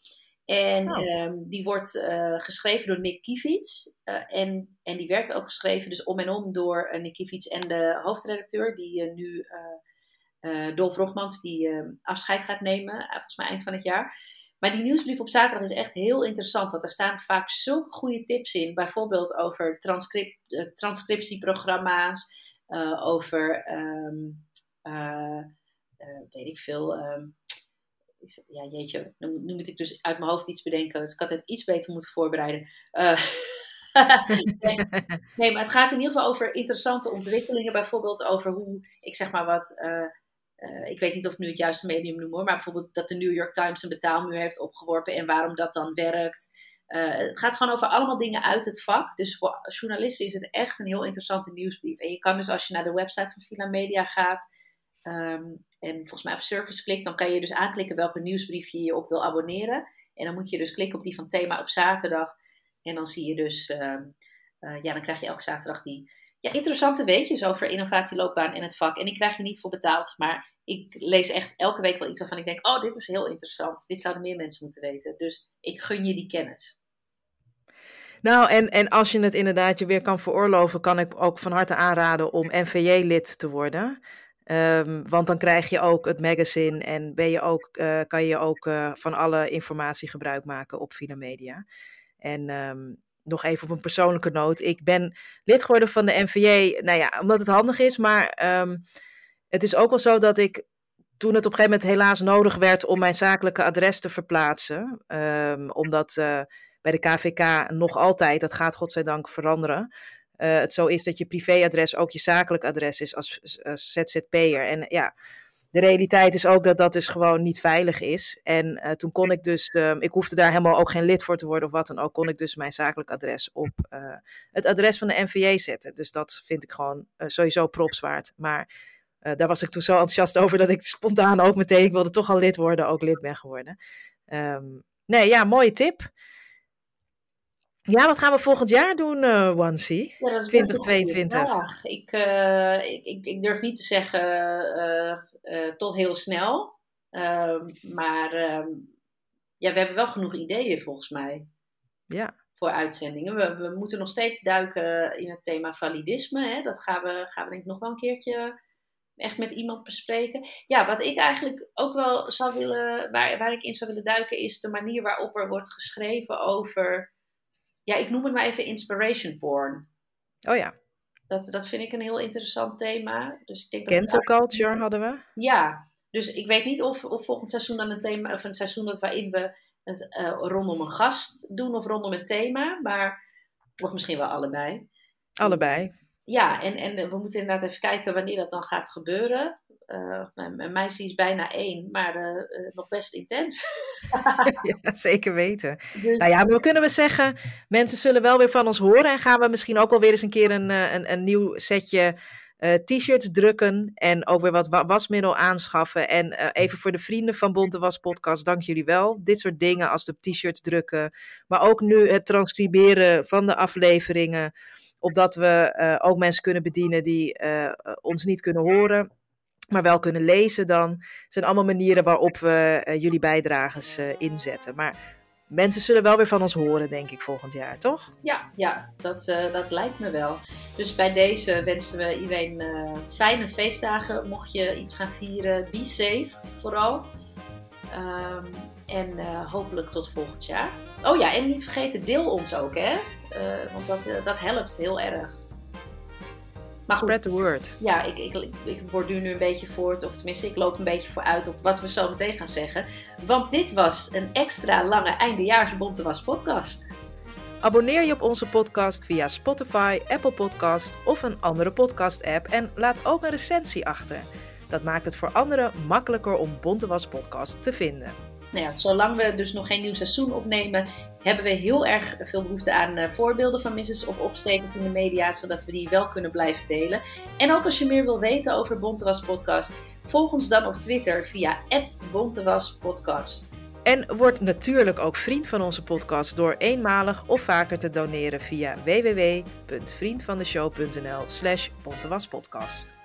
En oh. ehm, die wordt uh, geschreven door Nick Kivits. Uh, en, en die werd ook geschreven dus om en om door Nick Kivits en de hoofdredacteur, die nu, Dolf Rogmans, die ehm, afscheid gaat nemen, volgens mij eind van het jaar. Maar die nieuwsbrief op zaterdag is echt heel interessant, want er staan vaak zulke goede tips in. Bijvoorbeeld over transcript, transcriptieprogramma's, over, um, weet ik veel ja, jeetje, nu, moet ik dus uit mijn hoofd iets bedenken. Dus ik had het iets beter moeten voorbereiden. Uh, nee, maar het gaat in ieder geval over interessante ontwikkelingen. Bijvoorbeeld over hoe, ik zeg maar wat, uh, ik weet niet of ik nu het juiste medium noem hoor, maar bijvoorbeeld dat de New York Times een betaalmuur heeft opgeworpen en waarom dat dan werkt. het gaat gewoon over allemaal dingen uit het vak. Dus voor journalisten is het echt een heel interessante nieuwsbrief. En je kan dus als je naar de website van Villa Media gaat, Um, en volgens mij op service klikt, dan kan je dus aanklikken welke nieuwsbrief je je op wil abonneren. En dan moet je dus klikken op die van thema op zaterdag. En dan zie je dus, uh, uh, ja, dan krijg je elke zaterdag die ja, interessante weetjes over innovatieloopbaan in het vak. En die krijg je niet voor betaald, maar ik lees echt elke week wel iets waarvan ik denk, oh, dit is heel interessant. Dit zouden meer mensen moeten weten. Dus ik gun je die kennis. Nou, en, en als je het inderdaad je weer kan veroorloven, kan ik ook van harte aanraden om NVJ-lid te worden. Um, want dan krijg je ook het magazine en ben je ook, uh, kan je ook uh, van alle informatie gebruik maken op Villa Media. En um, nog even op een persoonlijke noot. Ik ben lid geworden van de NVJ, nou ja, omdat het handig is. Maar um, het is ook wel zo dat ik toen het op een gegeven moment helaas nodig werd om mijn zakelijke adres te verplaatsen. omdat uh, bij de KVK nog altijd, dat gaat godzijdank veranderen uh, het zo is dat je privéadres ook je zakelijk adres is als, als ZZP'er. En ja, de realiteit is ook dat dat dus gewoon niet veilig is. En uh, toen kon ik dus, uh, ik hoefde daar helemaal ook geen lid voor te worden of wat dan ook, kon ik dus mijn zakelijk adres op uh, het adres van de NVJ zetten. Dus dat vind ik gewoon sowieso props waard. Maar daar was ik toen zo enthousiast over dat ik spontaan ook meteen, ik wilde toch al lid worden, ook lid ben geworden. Um, nee, ja, mooie tip. Ja, wat gaan we volgend jaar doen, uh, Wansi? Ja, 2022. Ik, uh, ik, ik, ik, durf niet te zeggen uh, tot heel snel. Ehm, maar ehm, ja, we hebben wel genoeg ideeën volgens mij. Ja. Voor uitzendingen. We, we moeten nog steeds duiken in het thema validisme. Hè? Dat gaan we, gaan we denk ik nog wel een keertje echt met iemand bespreken. Ja, wat ik eigenlijk ook wel zou willen, waar, waar ik in zou willen duiken, is de manier waarop er wordt geschreven over ja, ik noem het maar even inspiration porn. Oh ja. Dat, dat vind ik een heel interessant thema. Dus ik denk Cancel culture hadden we. Ja, dus ik weet niet of, of volgend seizoen dan een thema, of een seizoen dat waarin we het uh, rondom een gast doen of rondom een thema, maar of misschien wel allebei. Allebei. Ja, en, en we moeten inderdaad even kijken wanneer dat dan gaat gebeuren. Uh, mijn, meisje is bijna één, maar uh, nog best intens. ja, zeker weten. Dus... Nou ja, maar we kunnen we zeggen, mensen zullen wel weer van ons horen. En gaan we misschien ook alweer eens een keer een, een, een nieuw setje uh, t-shirts drukken. En ook weer wat wasmiddel aanschaffen. En even voor de vrienden van Bonte Was Podcast, dank jullie wel. Dit soort dingen als de t-shirts drukken. Maar ook nu het transcriberen van de afleveringen. Opdat we ook mensen kunnen bedienen die ons niet kunnen horen maar wel kunnen lezen dan. Het zijn allemaal manieren waarop we uh, jullie bijdrages inzetten. Maar mensen zullen wel weer van ons horen, denk ik, volgend jaar, toch? Ja, ja dat, dat lijkt me wel. Dus bij deze wensen we iedereen fijne feestdagen. Mocht je iets gaan vieren, be safe vooral. Um, en hopelijk tot volgend jaar. Oh ja, en niet vergeten, deel ons ook, hè? Want dat, dat helpt heel erg. Maar Spread the word. Ja, ik, ik, ik borduur nu een beetje voort, of tenminste, ik loop een beetje vooruit op wat we zo meteen gaan zeggen. Want dit was een extra lange eindejaars Bonte Was podcast. Abonneer je op onze podcast via Spotify, Apple Podcast of een andere podcast-app en laat ook een recensie achter. Dat maakt het voor anderen makkelijker om Bonte Was podcast te vinden. Nou ja, zolang we dus nog geen nieuw seizoen opnemen, hebben we heel erg veel behoefte aan uh, voorbeelden van Mrs. of opstekend in de media, zodat we die wel kunnen blijven delen. En ook als je meer wil weten over Bontewas Podcast, volg ons dan op Twitter via @bontewaspodcast. En word natuurlijk ook vriend van onze podcast door eenmalig of vaker te doneren via www.vriendvandeshow.nl slash bontewaspodcast.